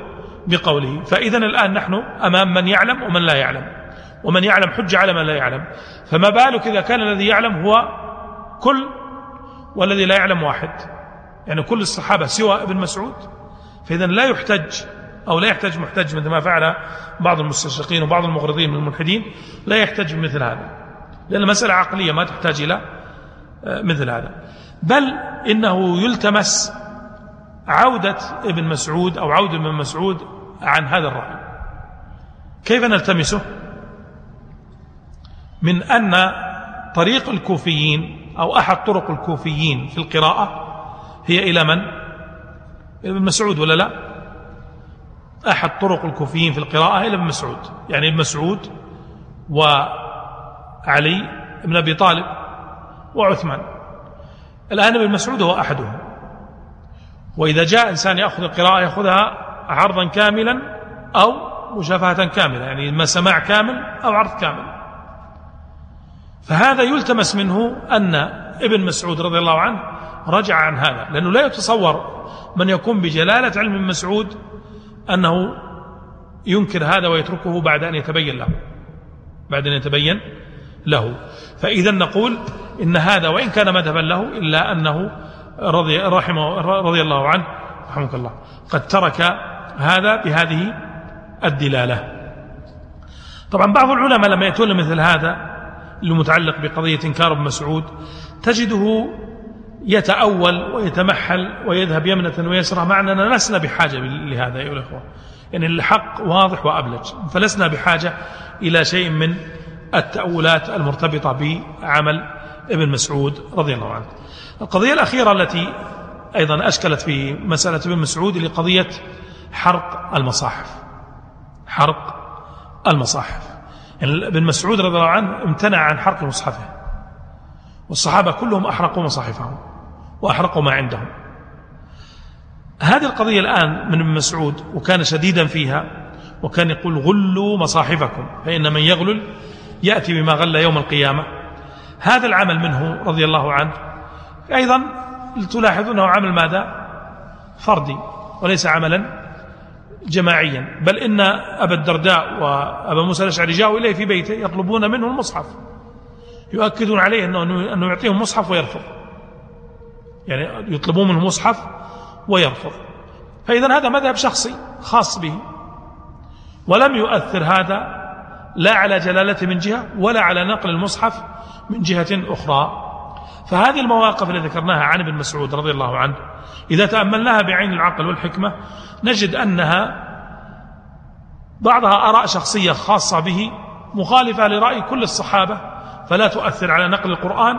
بقوله. فإذا الآن نحن أمام من يعلم ومن لا يعلم. ومن يعلم حج على من لا يعلم. فما بالك إذا كان الذي يعلم هو كل والذي لا يعلم واحد؟ يعني كل الصحابة سوى ابن مسعود؟ فإذا لا يحتج أو لا يحتج محتج مثل ما فعل بعض المستشرقين وبعض المغرضين من الملحدين لا يحتج بمثل هذا. لأن المسألة عقلية ما تحتاج إلى آه، مثل هذا. بل إنه يلتمس عودة ابن مسعود أو عودة ابن مسعود عن هذا الرأي. كيف نلتمسه؟ من أن طريق الكوفيين أو أحد طرق الكوفيين في القراءة هي إلى من؟ ابن مسعود ولا لا؟ أحد طرق الكوفيين في القراءة إلى ابن مسعود. يعني ابن مسعود وعلي بن أبي طالب وعثمان. الآن ابن مسعود هو أحدهم. وإذا جاء إنسان يأخذ القراءة يأخذها عرضا كاملا أو مشافهة كاملة. يعني إما سماع كامل أو عرض كامل. فهذا يلتمس منه أن ابن مسعود رضي الله عنه رجع عن هذا لأنه لا يتصور من يكون بجلالة علم مسعود أنه ينكر هذا ويتركه بعد أن يتبين له بعد أن يتبين له. فإذا نقول إن هذا وإن كان مذهبا له إلا أنه رضي, رحمه رضي الله عنه رحمك الله قد ترك هذا بهذه الدلالة. طبعا بعض العلماء لما يأتون مثل هذا المتعلق بقضية إنكار ابن مسعود تجده يتأول ويتمحل ويذهب يمنة ويسرى. مع أننا لسنا بحاجة لهذا أيها الأخوة. يعني الحق واضح وأبلج. فلسنا بحاجة إلى شيء من التأولات المرتبطة بعمل ابن مسعود رضي الله عنه. القضية الأخيرة التي أيضا أشكلت في مسألة ابن مسعود لقضية حرق المصاحف. حرق المصاحف. يعني ابن مسعود رضي الله عنه امتنع عن حرق مصحفه. والصحابة كلهم أحرقوا مصاحفهم. وأحرقوا ما عندهم. هذه القضية الآن من ابن مسعود وكان شديدا فيها وكان يقول غلوا مصاحفكم فإن من يغلل يأتي بما غل يوم القيامة. هذا العمل منه رضي الله عنه. أيضا تلاحظ أنه عمل ماذا؟ فردي وليس عملا جماعيا. بل إن أبا الدرداء وأبا موسى الأشعري جاءوا إليه في بيته يطلبون منه المصحف. يؤكدون عليه أنه, أنه يعطيهم مصحف ويرفض. يعني يطلبون منه مصحف ويرفض. فإذا هذا مذهب شخصي خاص به. ولم يؤثر هذا لا على جلالته من جهة ولا على نقل المصحف من جهة أخرى. فهذه المواقف التي ذكرناها عن ابن مسعود رضي الله عنه إذا تأملناها بعين العقل والحكمة نجد أنها بعضها آراء شخصية خاصة به مخالفة لرأي كل الصحابة فلا تؤثر على نقل القرآن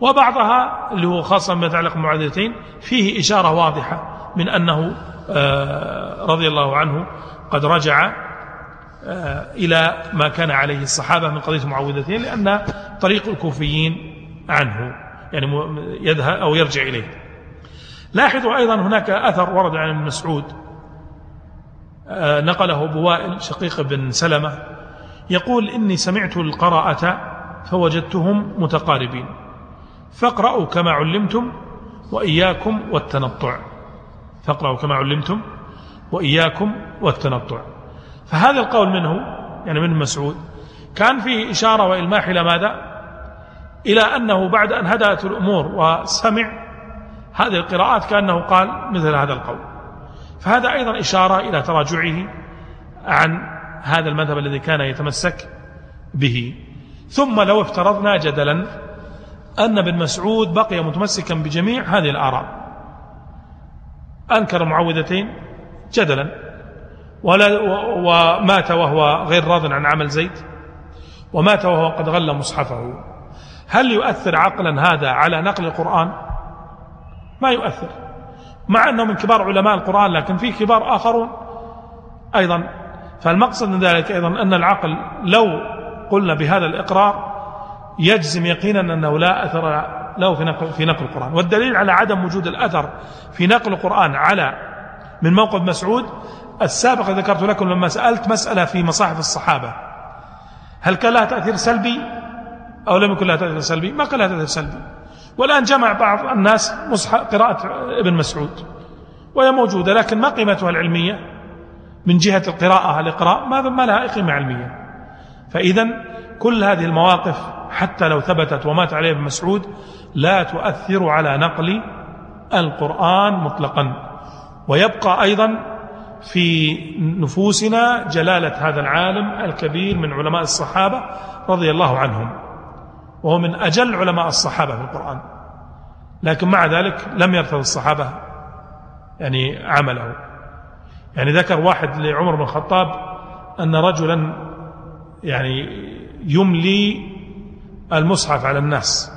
وبعضها اللي هو خاصة بما يتعلق بالمعادلتين فيه إشارة واضحة من أنه آه، رضي الله عنه قد رجع آه، إلى ما كان عليه الصحابة من قضية المعوذتين لأن طريق الكوفيين عنه يعني يذهب أو يرجع إليه. لاحظوا أيضا هناك أثر ورد عن ابن مسعود آه، نقله بوائل شقيق بن سلمة يقول إني سمعت القراءة فوجدتهم متقاربين. فاقرأوا كما علمتم وإياكم والتنطع. فاقرأوا كما علمتم وإياكم والتنطع. فهذا القول منه يعني من مسعود. كان فيه إشارة وإلماح إلى ماذا؟ إلى أنه بعد أن هدأت الأمور وسمع هذه القراءات كأنه قال مثل هذا القول. فهذا أيضا إشارة إلى تراجعه عن هذا المذهب الذي كان يتمسك به. ثم لو افترضنا جدلا أن ابن مسعود بقي متمسكا بجميع هذه الآراء. أنكر المعوذتين جدلا. ولا ومات وهو غير راض عن عمل زيد. ومات وهو قد غل مصحفه. هل يؤثر عقلا هذا على نقل القرآن؟ ما يؤثر. مع أنه من كبار علماء القرآن لكن في كبار آخرون أيضا. فالمقصد من ذلك أيضا أن العقل لو قلنا بهذا الإقرار يجزم يقينا أنه لا أثر له في نقل, في نقل القرآن. والدليل على عدم وجود الأثر في نقل القرآن على من موقف مسعود السابق ذكرت لكم لما سألت مسألة في مصاحف الصحابة. هل كان لها تأثير سلبي أو لم يكن لها تأثير سلبي؟ ما كان لها تأثير سلبي. والآن جمع بعض الناس قراءة ابن مسعود وهي موجودة لكن ما قيمتها العلمية؟ من جهة القراءة الإقراء ما ما لها قيمة علمية. فإذا كل هذه المواقف حتى لو ثبتت ومات عليه ابن مسعود لا تؤثر على نقل القرآن مطلقا. ويبقى أيضا في نفوسنا جلالة هذا العالم الكبير من علماء الصحابة رضي الله عنهم. وهو من أجل علماء الصحابة في القرآن. لكن مع ذلك لم يرتضي الصحابة يعني عمله. يعني ذكر واحد لعمر بن الخطاب أن رجلا يعني يملي المصحف على الناس.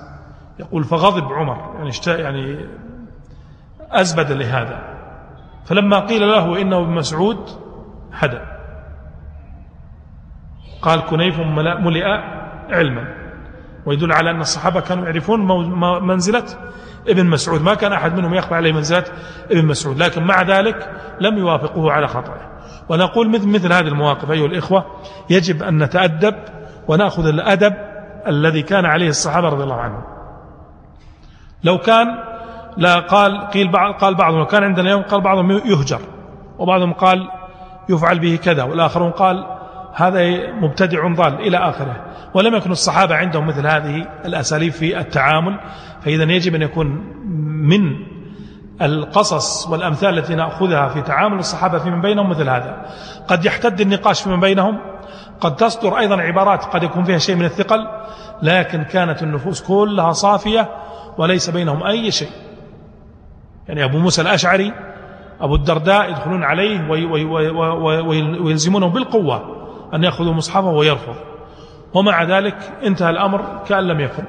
يقول فغضب عمر يعني يعني أزبد لهذا. فلما قيل له إنه ابن مسعود هدى قال كنيف ملئ علما. ويدل على أن الصحابة كانوا يعرفون منزلة ابن مسعود. ما كان أحد منهم يخفى عليه منزلة ابن مسعود لكن مع ذلك لم يوافقوه على خطأه ونقول مثل, مثل هذه المواقف أيها الإخوة يجب أن نتأدب ونأخذ الأدب الذي كان عليه الصحابة رضي الله عنهم. لو كان لا قال قيل بعض قال بعضهم لو كان عندنا يوم قال بعضهم يهجر وبعضهم قال يفعل به كذا والآخرون قال هذا مبتدع ضال إلى آخره. ولم يكن الصحابة عندهم مثل هذه الأساليب في التعامل فإذا يجب أن يكون من القصص والأمثال التي نأخذها في تعامل الصحابة فيمن بينهم مثل هذا. قد يحتد النقاش فيمن بينهم قد تصدر أيضا عبارات قد يكون فيها شيء من الثقل لكن كانت النفوس كلها صافية وليس بينهم أي شيء. يعني أبو موسى الأشعري أبو الدرداء يدخلون عليه ويلزمونه بالقوة أن يأخذوا مصحفه ويرفض. ومع ذلك انتهى الأمر كأن لم يكن.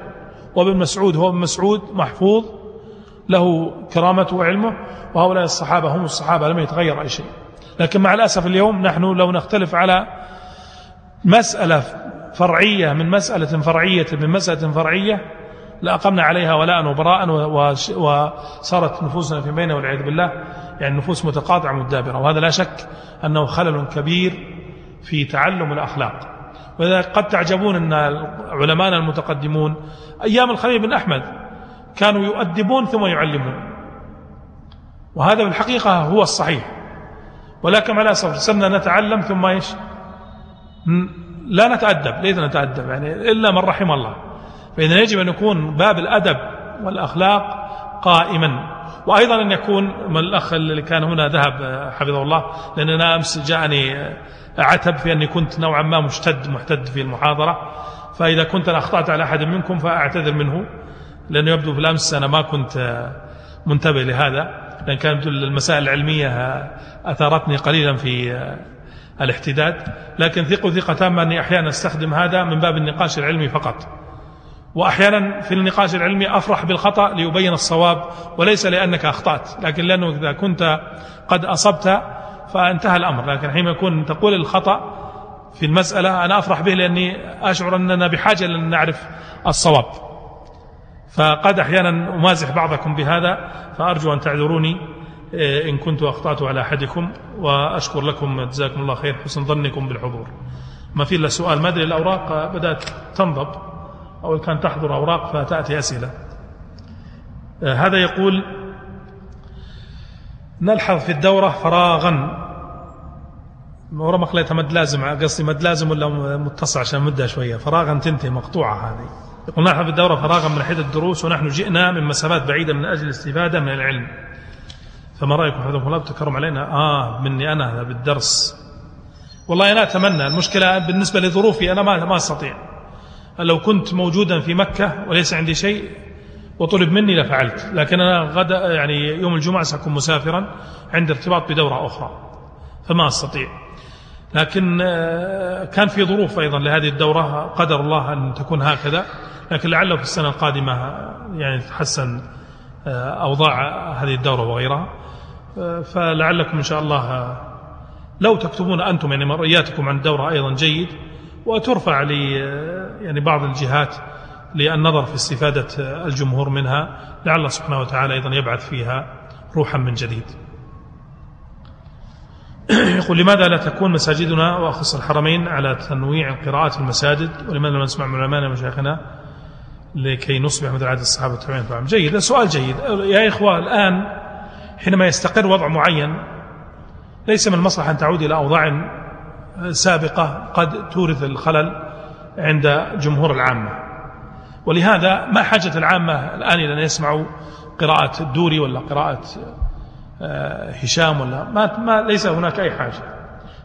وابن مسعود هو ابن مسعود محفوظ له كرامته وعلمه وهؤلاء الصحابة هم الصحابة لم يتغير أي شيء. لكن مع الأسف اليوم نحن لو نختلف على مسألة فرعية من مسألة فرعية من مسألة فرعية لأقمنا عليها ولاء وبراء وصارت نفوسنا في بيننا والعياذ بالله يعني نفوس متقاطعة متدابرة وهذا لا شك أنه خلل كبير في تعلم الأخلاق. ولذلك قد تعجبون أن علماءنا المتقدمون أيام الخليل بن أحمد كانوا يؤدبون ثم يعلمون. وهذا في الحقيقة هو الصحيح. ولكن على الأسف صرنا نتعلم ثم إيش؟ لا نتأدب ليس نتأدب يعني إلا من رحم الله. فإذا يجب أن يكون باب الأدب والأخلاق قائما. وأيضا أن يكون من الأخ اللي كان هنا ذهب حفظه الله لأننا أمس جاءني عتب في أني كنت نوعا ما مشتد محتد في المحاضرة. فإذا كنت أنا أخطأت على أحد منكم فأعتذر منه لأنه يبدو في الأمس أنا ما كنت منتبه لهذا. لأن كانت المسائل العلمية أثارتني قليلا في الاحتداد لكن ثقوا ثقة تامة أني أحيانا أستخدم هذا من باب النقاش العلمي فقط. وأحيانا في النقاش العلمي أفرح بالخطأ ليبين الصواب وليس لأنك أخطأت لكن لأنه إذا كنت قد أصبت فانتهى الأمر. لكن حين يكون تقول الخطأ في المسألة أنا أفرح به لأني أشعر أننا بحاجة لأن نعرف الصواب. فقد أحيانا أمازح بعضكم بهذا فأرجو أن تعذروني. إن كنت أخطأت على أحدكم وأشكر لكم جزاكم الله خير حسن ظنكم بالحضور. ما في إلا سؤال. ما أدري الأوراق بدأت تنضب أو كان تحضر أوراق فتأتي أسئلة. هذا يقول نلحظ في الدورة فراغا. ورا خليتها مد لازم قصدي مد لازم ولا متصل عشان مدها شوية؟ فراغا تنتهي مقطوعة هذه. يقول نلحظ في الدورة فراغا من حيث الدروس ونحن جئنا من مسافات بعيدة من أجل الاستفادة من العلم. فما رأيكم حفظكم الله بتكرم علينا؟ آه مني أنا هذا بالدرس. والله أنا أتمنى المشكلة بالنسبة لظروفي أنا ما ما أستطيع. لو كنت موجودا في مكة وليس عندي شيء وطلب مني لفعلت. لكن أنا غدا يعني يوم الجمعة سأكون مسافرا عند ارتباط بدورة أخرى. فما أستطيع. لكن آه، كان في ظروف أيضا لهذه الدورة قدر الله أن تكون هكذا. لكن لعله في السنة القادمة يعني تحسن. آه، أوضاع هذه الدورة وغيرها. آه، فلعلكم إن شاء الله لو تكتبون أنتم يعني مرئياتكم عن الدورة أيضا جيد وترفع لي يعني بعض الجهات للنظر في استفادة الجمهور منها. لعل سبحانه وتعالى أيضا يبعث فيها روحا من جديد. يقول لماذا لا تكون مساجدنا وأخص الحرمين على تنويع القراءات في المساجد؟ ولماذا لا نسمع من علمائنا ومشايخنا؟ لكي نصبح مثل عادة الصحابة والتابعين فهم جيد. سؤال جيد. يا إخوة الآن حينما يستقر وضع معين ليس من المصلحة أن تعود إلى أوضاع سابقة قد تورث الخلل عند جمهور العامة. ولهذا ما حاجة العامة الآن إلى أن يسمعوا قراءة الدوري ولا قراءة آه، هشام ولا ما, ما ليس هناك أي حاجة.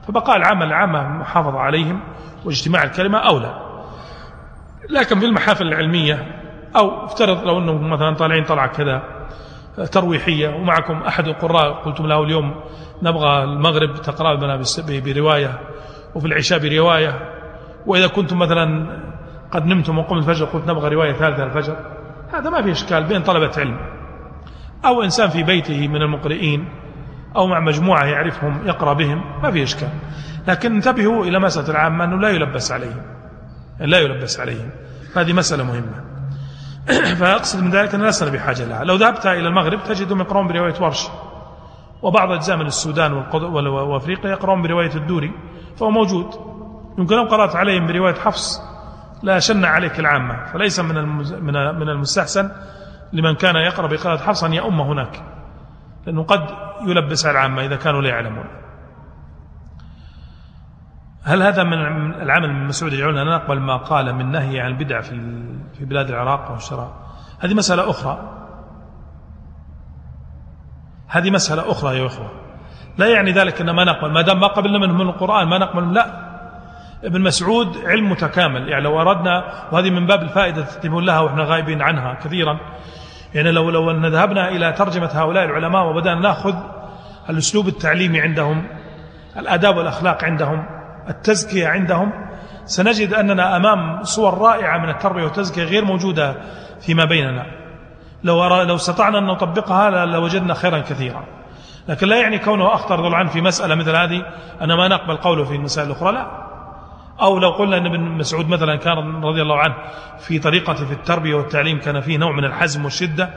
فبقاء العامة العامة محافظة عليهم واجتماع الكلمة أولى. لكن في المحافل العلمية أو افترض لو أنه مثلا طالعين طلعة كذا ترويحية ومعكم أحد القراء قلتم له اليوم نبغى المغرب تقرأ لنا برواية وفي العشاء برواية وإذا كنتم مثلا قد نمتم وقم الفجر قلت نبغى رواية ثالثة الفجر هذا ما في إشكال بين طلبة علم. أو إنسان في بيته من المقرئين أو مع مجموعة يعرفهم يقرأ بهم ما في إشكال. لكن انتبهوا إلى مسألة العامة أنه لا يلبس عليهم. لا يلبس عليهم. هذه مسألة مهمة. فأقصد من ذلك أن لسنا بحاجة لها. لو ذهبت إلى المغرب تجدهم يقرؤون برواية ورش. وبعض أجزاء من السودان وأفريقيا يقرؤون برواية الدوري. فهو موجود. يمكن لو قرأت عليهم برواية حفص. لا شن عليك العامة. فليس من من المستحسن لمن كان يقرأ بقراءة حفص أن يؤم هناك. لأنه قد يلبس على العامة إذا كانوا لا يعلمون. هل هذا من العمل من مسعود يجعلنا نقبل ما قال من نهي عن البدع في في بلاد العراق والشراء هذه مسألة أخرى. هذه مسألة أخرى يا أخوة. لا يعني ذلك أن ما نقبل ما دام ما قبلنا منهم من القرآن ما نقبل لا. ابن مسعود علم متكامل يعني لو أردنا وهذه من باب الفائدة تتمون لها وإحنا غايبين عنها كثيرا. يعني لو لو أن ذهبنا إلى ترجمة هؤلاء العلماء وبدأنا نأخذ الأسلوب التعليمي عندهم الآداب والأخلاق عندهم التزكية عندهم سنجد أننا أمام صور رائعة من التربية والتزكية غير موجودة فيما بيننا. لو لو استطعنا أن نطبقها لوجدنا خيرا كثيرا. لكن لا يعني كونه أخطر عنه في مسألة مثل هذه أن ما نقبل قوله في المسائل الأخرى لا. أو لو قلنا أن ابن مسعود مثلا كان رضي الله عنه في طريقته في التربية والتعليم كان فيه نوع من الحزم والشدة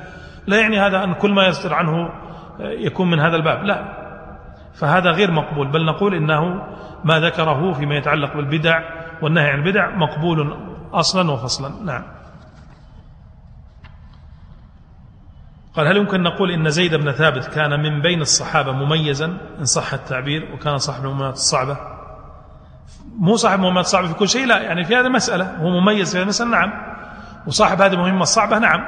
لا يعني هذا أن كل ما يصدر عنه يكون من هذا الباب لا. فهذا غير مقبول بل نقول إنه ما ذكره فيما يتعلق بالبدع والنهي عن البدع مقبول أصلا وفصلا. نعم. قال هل يمكن نقول إن زيد بن ثابت كان من بين الصحابة مميزا؟ إن صح التعبير وكان صاحب المهمات الصعبة. مو صاحب المهمات الصعبة في كل شيء لا يعني في هذه المسألة. هو مميز في هذه المسألة؟ نعم. وصاحب هذه المهمة الصعبة؟ نعم.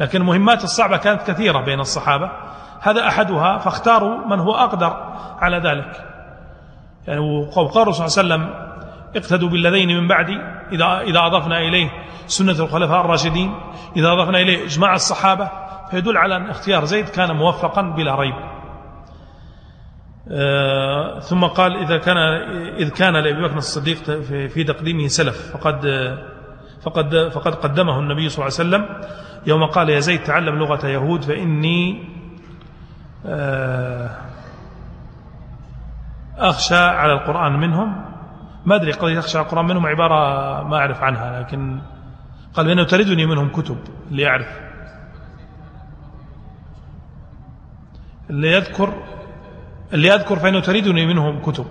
لكن المهمات الصعبة كانت كثيرة بين الصحابة. هذا أحدها فاختاروا من هو أقدر على ذلك. يعني وقال الرسول صلى الله عليه وسلم اقتدوا بالذين من بعدي إذا, إذا أضفنا إليه سنة الخلفاء الراشدين إذا أضفنا إليه إجماع الصحابة فيدل على أن اختيار زيد كان موفقا بلا ريب. آه ثم قال إذا كان إذ كان لأبي بكر الصديق في تقديمه سلف فقد فقد فقد قدمه النبي صلى الله عليه وسلم يوم قال يا زيد تعلم لغة يهود فإني أخشى على القرآن منهم. ما أدري قضية أخشى على القرآن منهم عبارة ما أعرف عنها لكن قال بأنه تردني منهم كتب اللي أعرف. اللي يذكر اللي يذكر فإنه تريدني منهم كتب.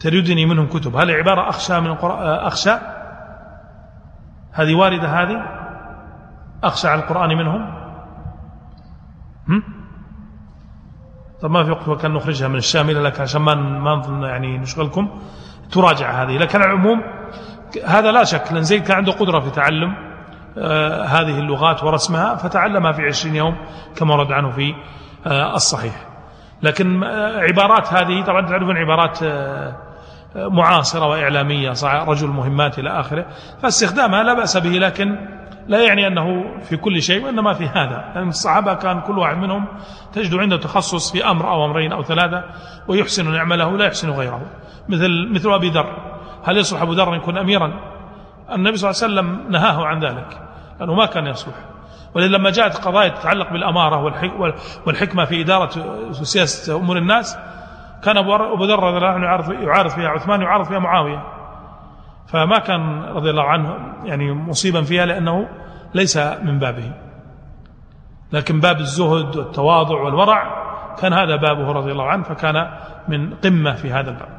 تريدني منهم كتب. هل عبارة أخشى من القرآن أخشى. هذه واردة هذه. أخشى على القرآن منهم. هم؟ طب ما في وقت وكان نخرجها من الشاملة لك عشان ما ما يعني نشغلكم؟ تراجع هذه. لكن على العموم هذا لا شك. لأن زيد كان عنده قدرة في تعلم آه هذه اللغات ورسمها فتعلمها في عشرين يوم كما ورد عنه في آه الصحيح. لكن آه عبارات هذه طبعا تعرفون عبارات معاصرة وإعلامية رجل مهمات إلى آخره. فاستخدامها لا بأس به لكن لا يعني أنه في كل شيء وإنما في هذا. لأن الصحابة كان كل واحد منهم تجد عنده تخصص في أمر أو أمرين أو ثلاثة ويحسن أن يعمله لا يحسن غيره. مثل مثل أبي ذر. هل يصلح أبو ذر أن يكون أميرا؟ النبي صلى الله عليه وسلم نهاه عن ذلك لأنه ما كان يصلح. ولذا لما جاءت قضايا تتعلق بالأمارة والحكمة في إدارة سياسة أمور الناس كان أبو ذر رضي الله عنه يعارض فيها عثمان يعارض فيها معاوية. فما كان رضي الله عنه يعني مصيبا فيها لأنه ليس من بابه. لكن باب الزهد والتواضع والورع كان هذا بابه رضي الله عنه فكان من قمة في هذا الباب.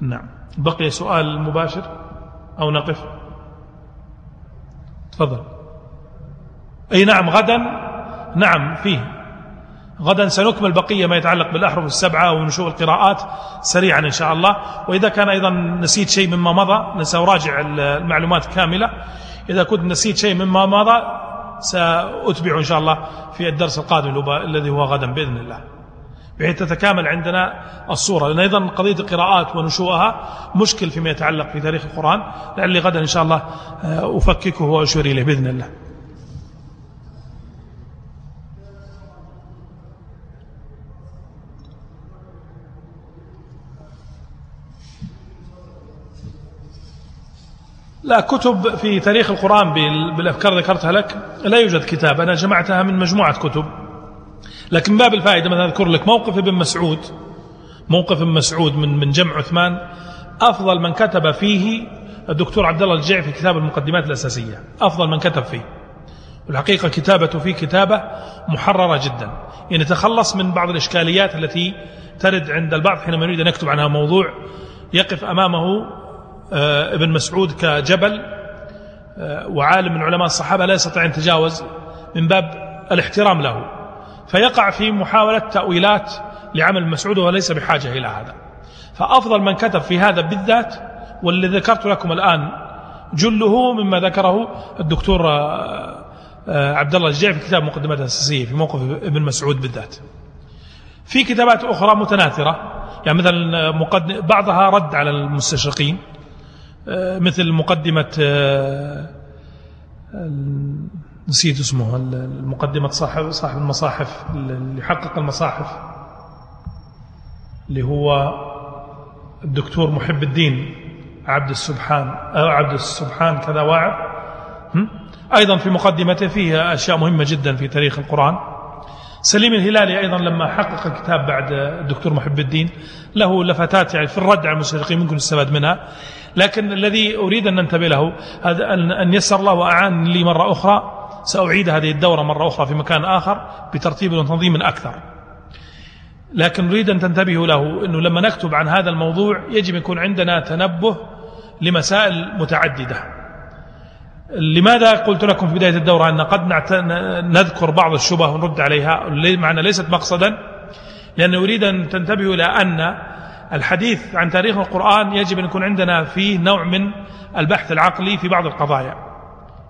نعم. بقي سؤال مباشر أو نقف؟ تفضل. أي نعم غدا؟ نعم فيه. غدا سنكمل بقية ما يتعلق بالأحرف السبعة ونشوء القراءات سريعا إن شاء الله. وإذا كان أيضا نسيت شيء مما مضى سأراجع المعلومات كاملة. إذا كنت نسيت شيء مما مضى سأتبع إن شاء الله في الدرس القادم الذي هو غدا بإذن الله. بحيث تتكامل عندنا الصورة. لأن أيضا قضية القراءات ونشوءها مشكل فيما يتعلق في تاريخ القرآن. لعلي غدا إن شاء الله أفككه وأشير إليه بإذن الله. لا كتب في تاريخ القرآن بالأفكار ذكرتها لك لا يوجد كتاب. أنا جمعتها من مجموعة كتب. لكن باب الفائدة مثلا أذكر لك موقف ابن مسعود. موقف ابن مسعود من من جمع عثمان. أفضل من كتب فيه الدكتور عبد الله الجيع في كتاب المقدمات الأساسية. أفضل من كتب فيه. والحقيقة كتابته فيه كتابة محررة جدا. يعني تخلص من بعض الإشكاليات التي ترد عند البعض حينما يريد أن يكتب عنها موضوع يقف أمامه ابن مسعود كجبل آه، وعالم من علماء الصحابة لا يستطيع أن يتجاوز من باب الاحترام له. فيقع في محاولة تأويلات لعمل مسعود وليس بحاجة إلى هذا. فأفضل من كتب في هذا بالذات والذي ذكرت لكم الآن جله مما ذكره الدكتور آه، عبد الله الجيع في كتاب مقدمات الأساسية في موقف ابن مسعود بالذات. في كتابات أخرى متناثرة يعني مثلا بعضها رد على المستشرقين آه، مثل مقدمة آه، نسيت اسمه المقدمة صاحب صاحب المصاحف اللي حقق المصاحف اللي هو الدكتور محب الدين عبد السبحان أو عبد السبحان كذا واعظ. أيضا في مقدمته فيها أشياء مهمة جدا في تاريخ القرآن. سليم الهلالي أيضا لما حقق كتاب بعد الدكتور محب الدين له لفتات يعني في الرد على المستشرقين ممكن يستفاد منها. لكن الذي أريد أن ننتبه له أن يسر الله وأعان لي مرة أخرى سأعيد هذه الدورة مرة أخرى في مكان آخر بترتيب وتنظيم أكثر. لكن نريد أن تنتبهوا له أنه لما نكتب عن هذا الموضوع يجب يكون عندنا تنبه لمسائل متعددة. لماذا قلت لكم في بداية الدورة أن قد نذكر بعض الشبه ونرد عليها؟ معنى ليست مقصدا. لأن أريد أن تنتبهوا إلى أن الحديث عن تاريخ القرآن يجب أن يكون عندنا فيه نوع من البحث العقلي في بعض القضايا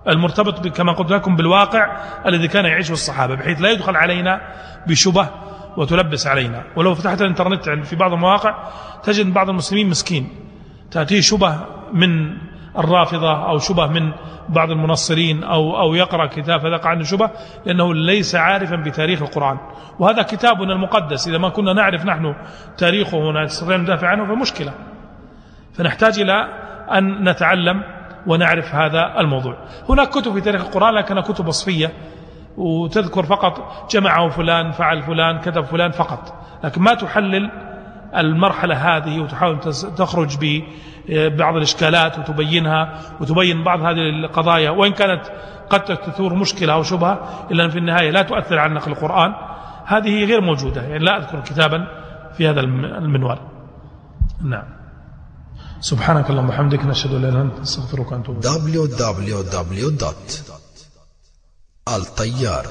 المرتبط كما قلت لكم بالواقع الذي كان يعيشه الصحابة بحيث لا يدخل علينا بشبه وتلبس علينا. ولو فتحت الإنترنت في بعض المواقع تجد بعض المسلمين مسكين تأتيه شبه من الرافضة أو شبه من بعض المنصرين أو, أو يقرأ كتاب فذاق عنه شبه لأنه ليس عارفا بتاريخ القرآن. وهذا كتابنا المقدس. إذا ما كنا نعرف نحن تاريخه ونستطيع ندافع عنه فمشكلة فنحتاج إلى أن نتعلم ونعرف هذا الموضوع. هناك كتب في تاريخ القرآن لكنها كتب وصفية. وتذكر فقط جمعه فلان فعل فلان كتب فلان فقط. لكن ما تحلل المرحلة هذه وتحاول تخرج ببعض الإشكالات وتبينها وتبين بعض هذه القضايا وإن كانت قد تثور مشكلة أو شبهة إلا أن في النهاية لا تؤثر على نقل القرآن. هذه غير موجودة يعني لا أذكر كتابا في هذا المنوال. نعم. سبحانك اللهم وبحمدك نشهد أن لا إله إلا أنت نستغفرك ونتوب www.الطيار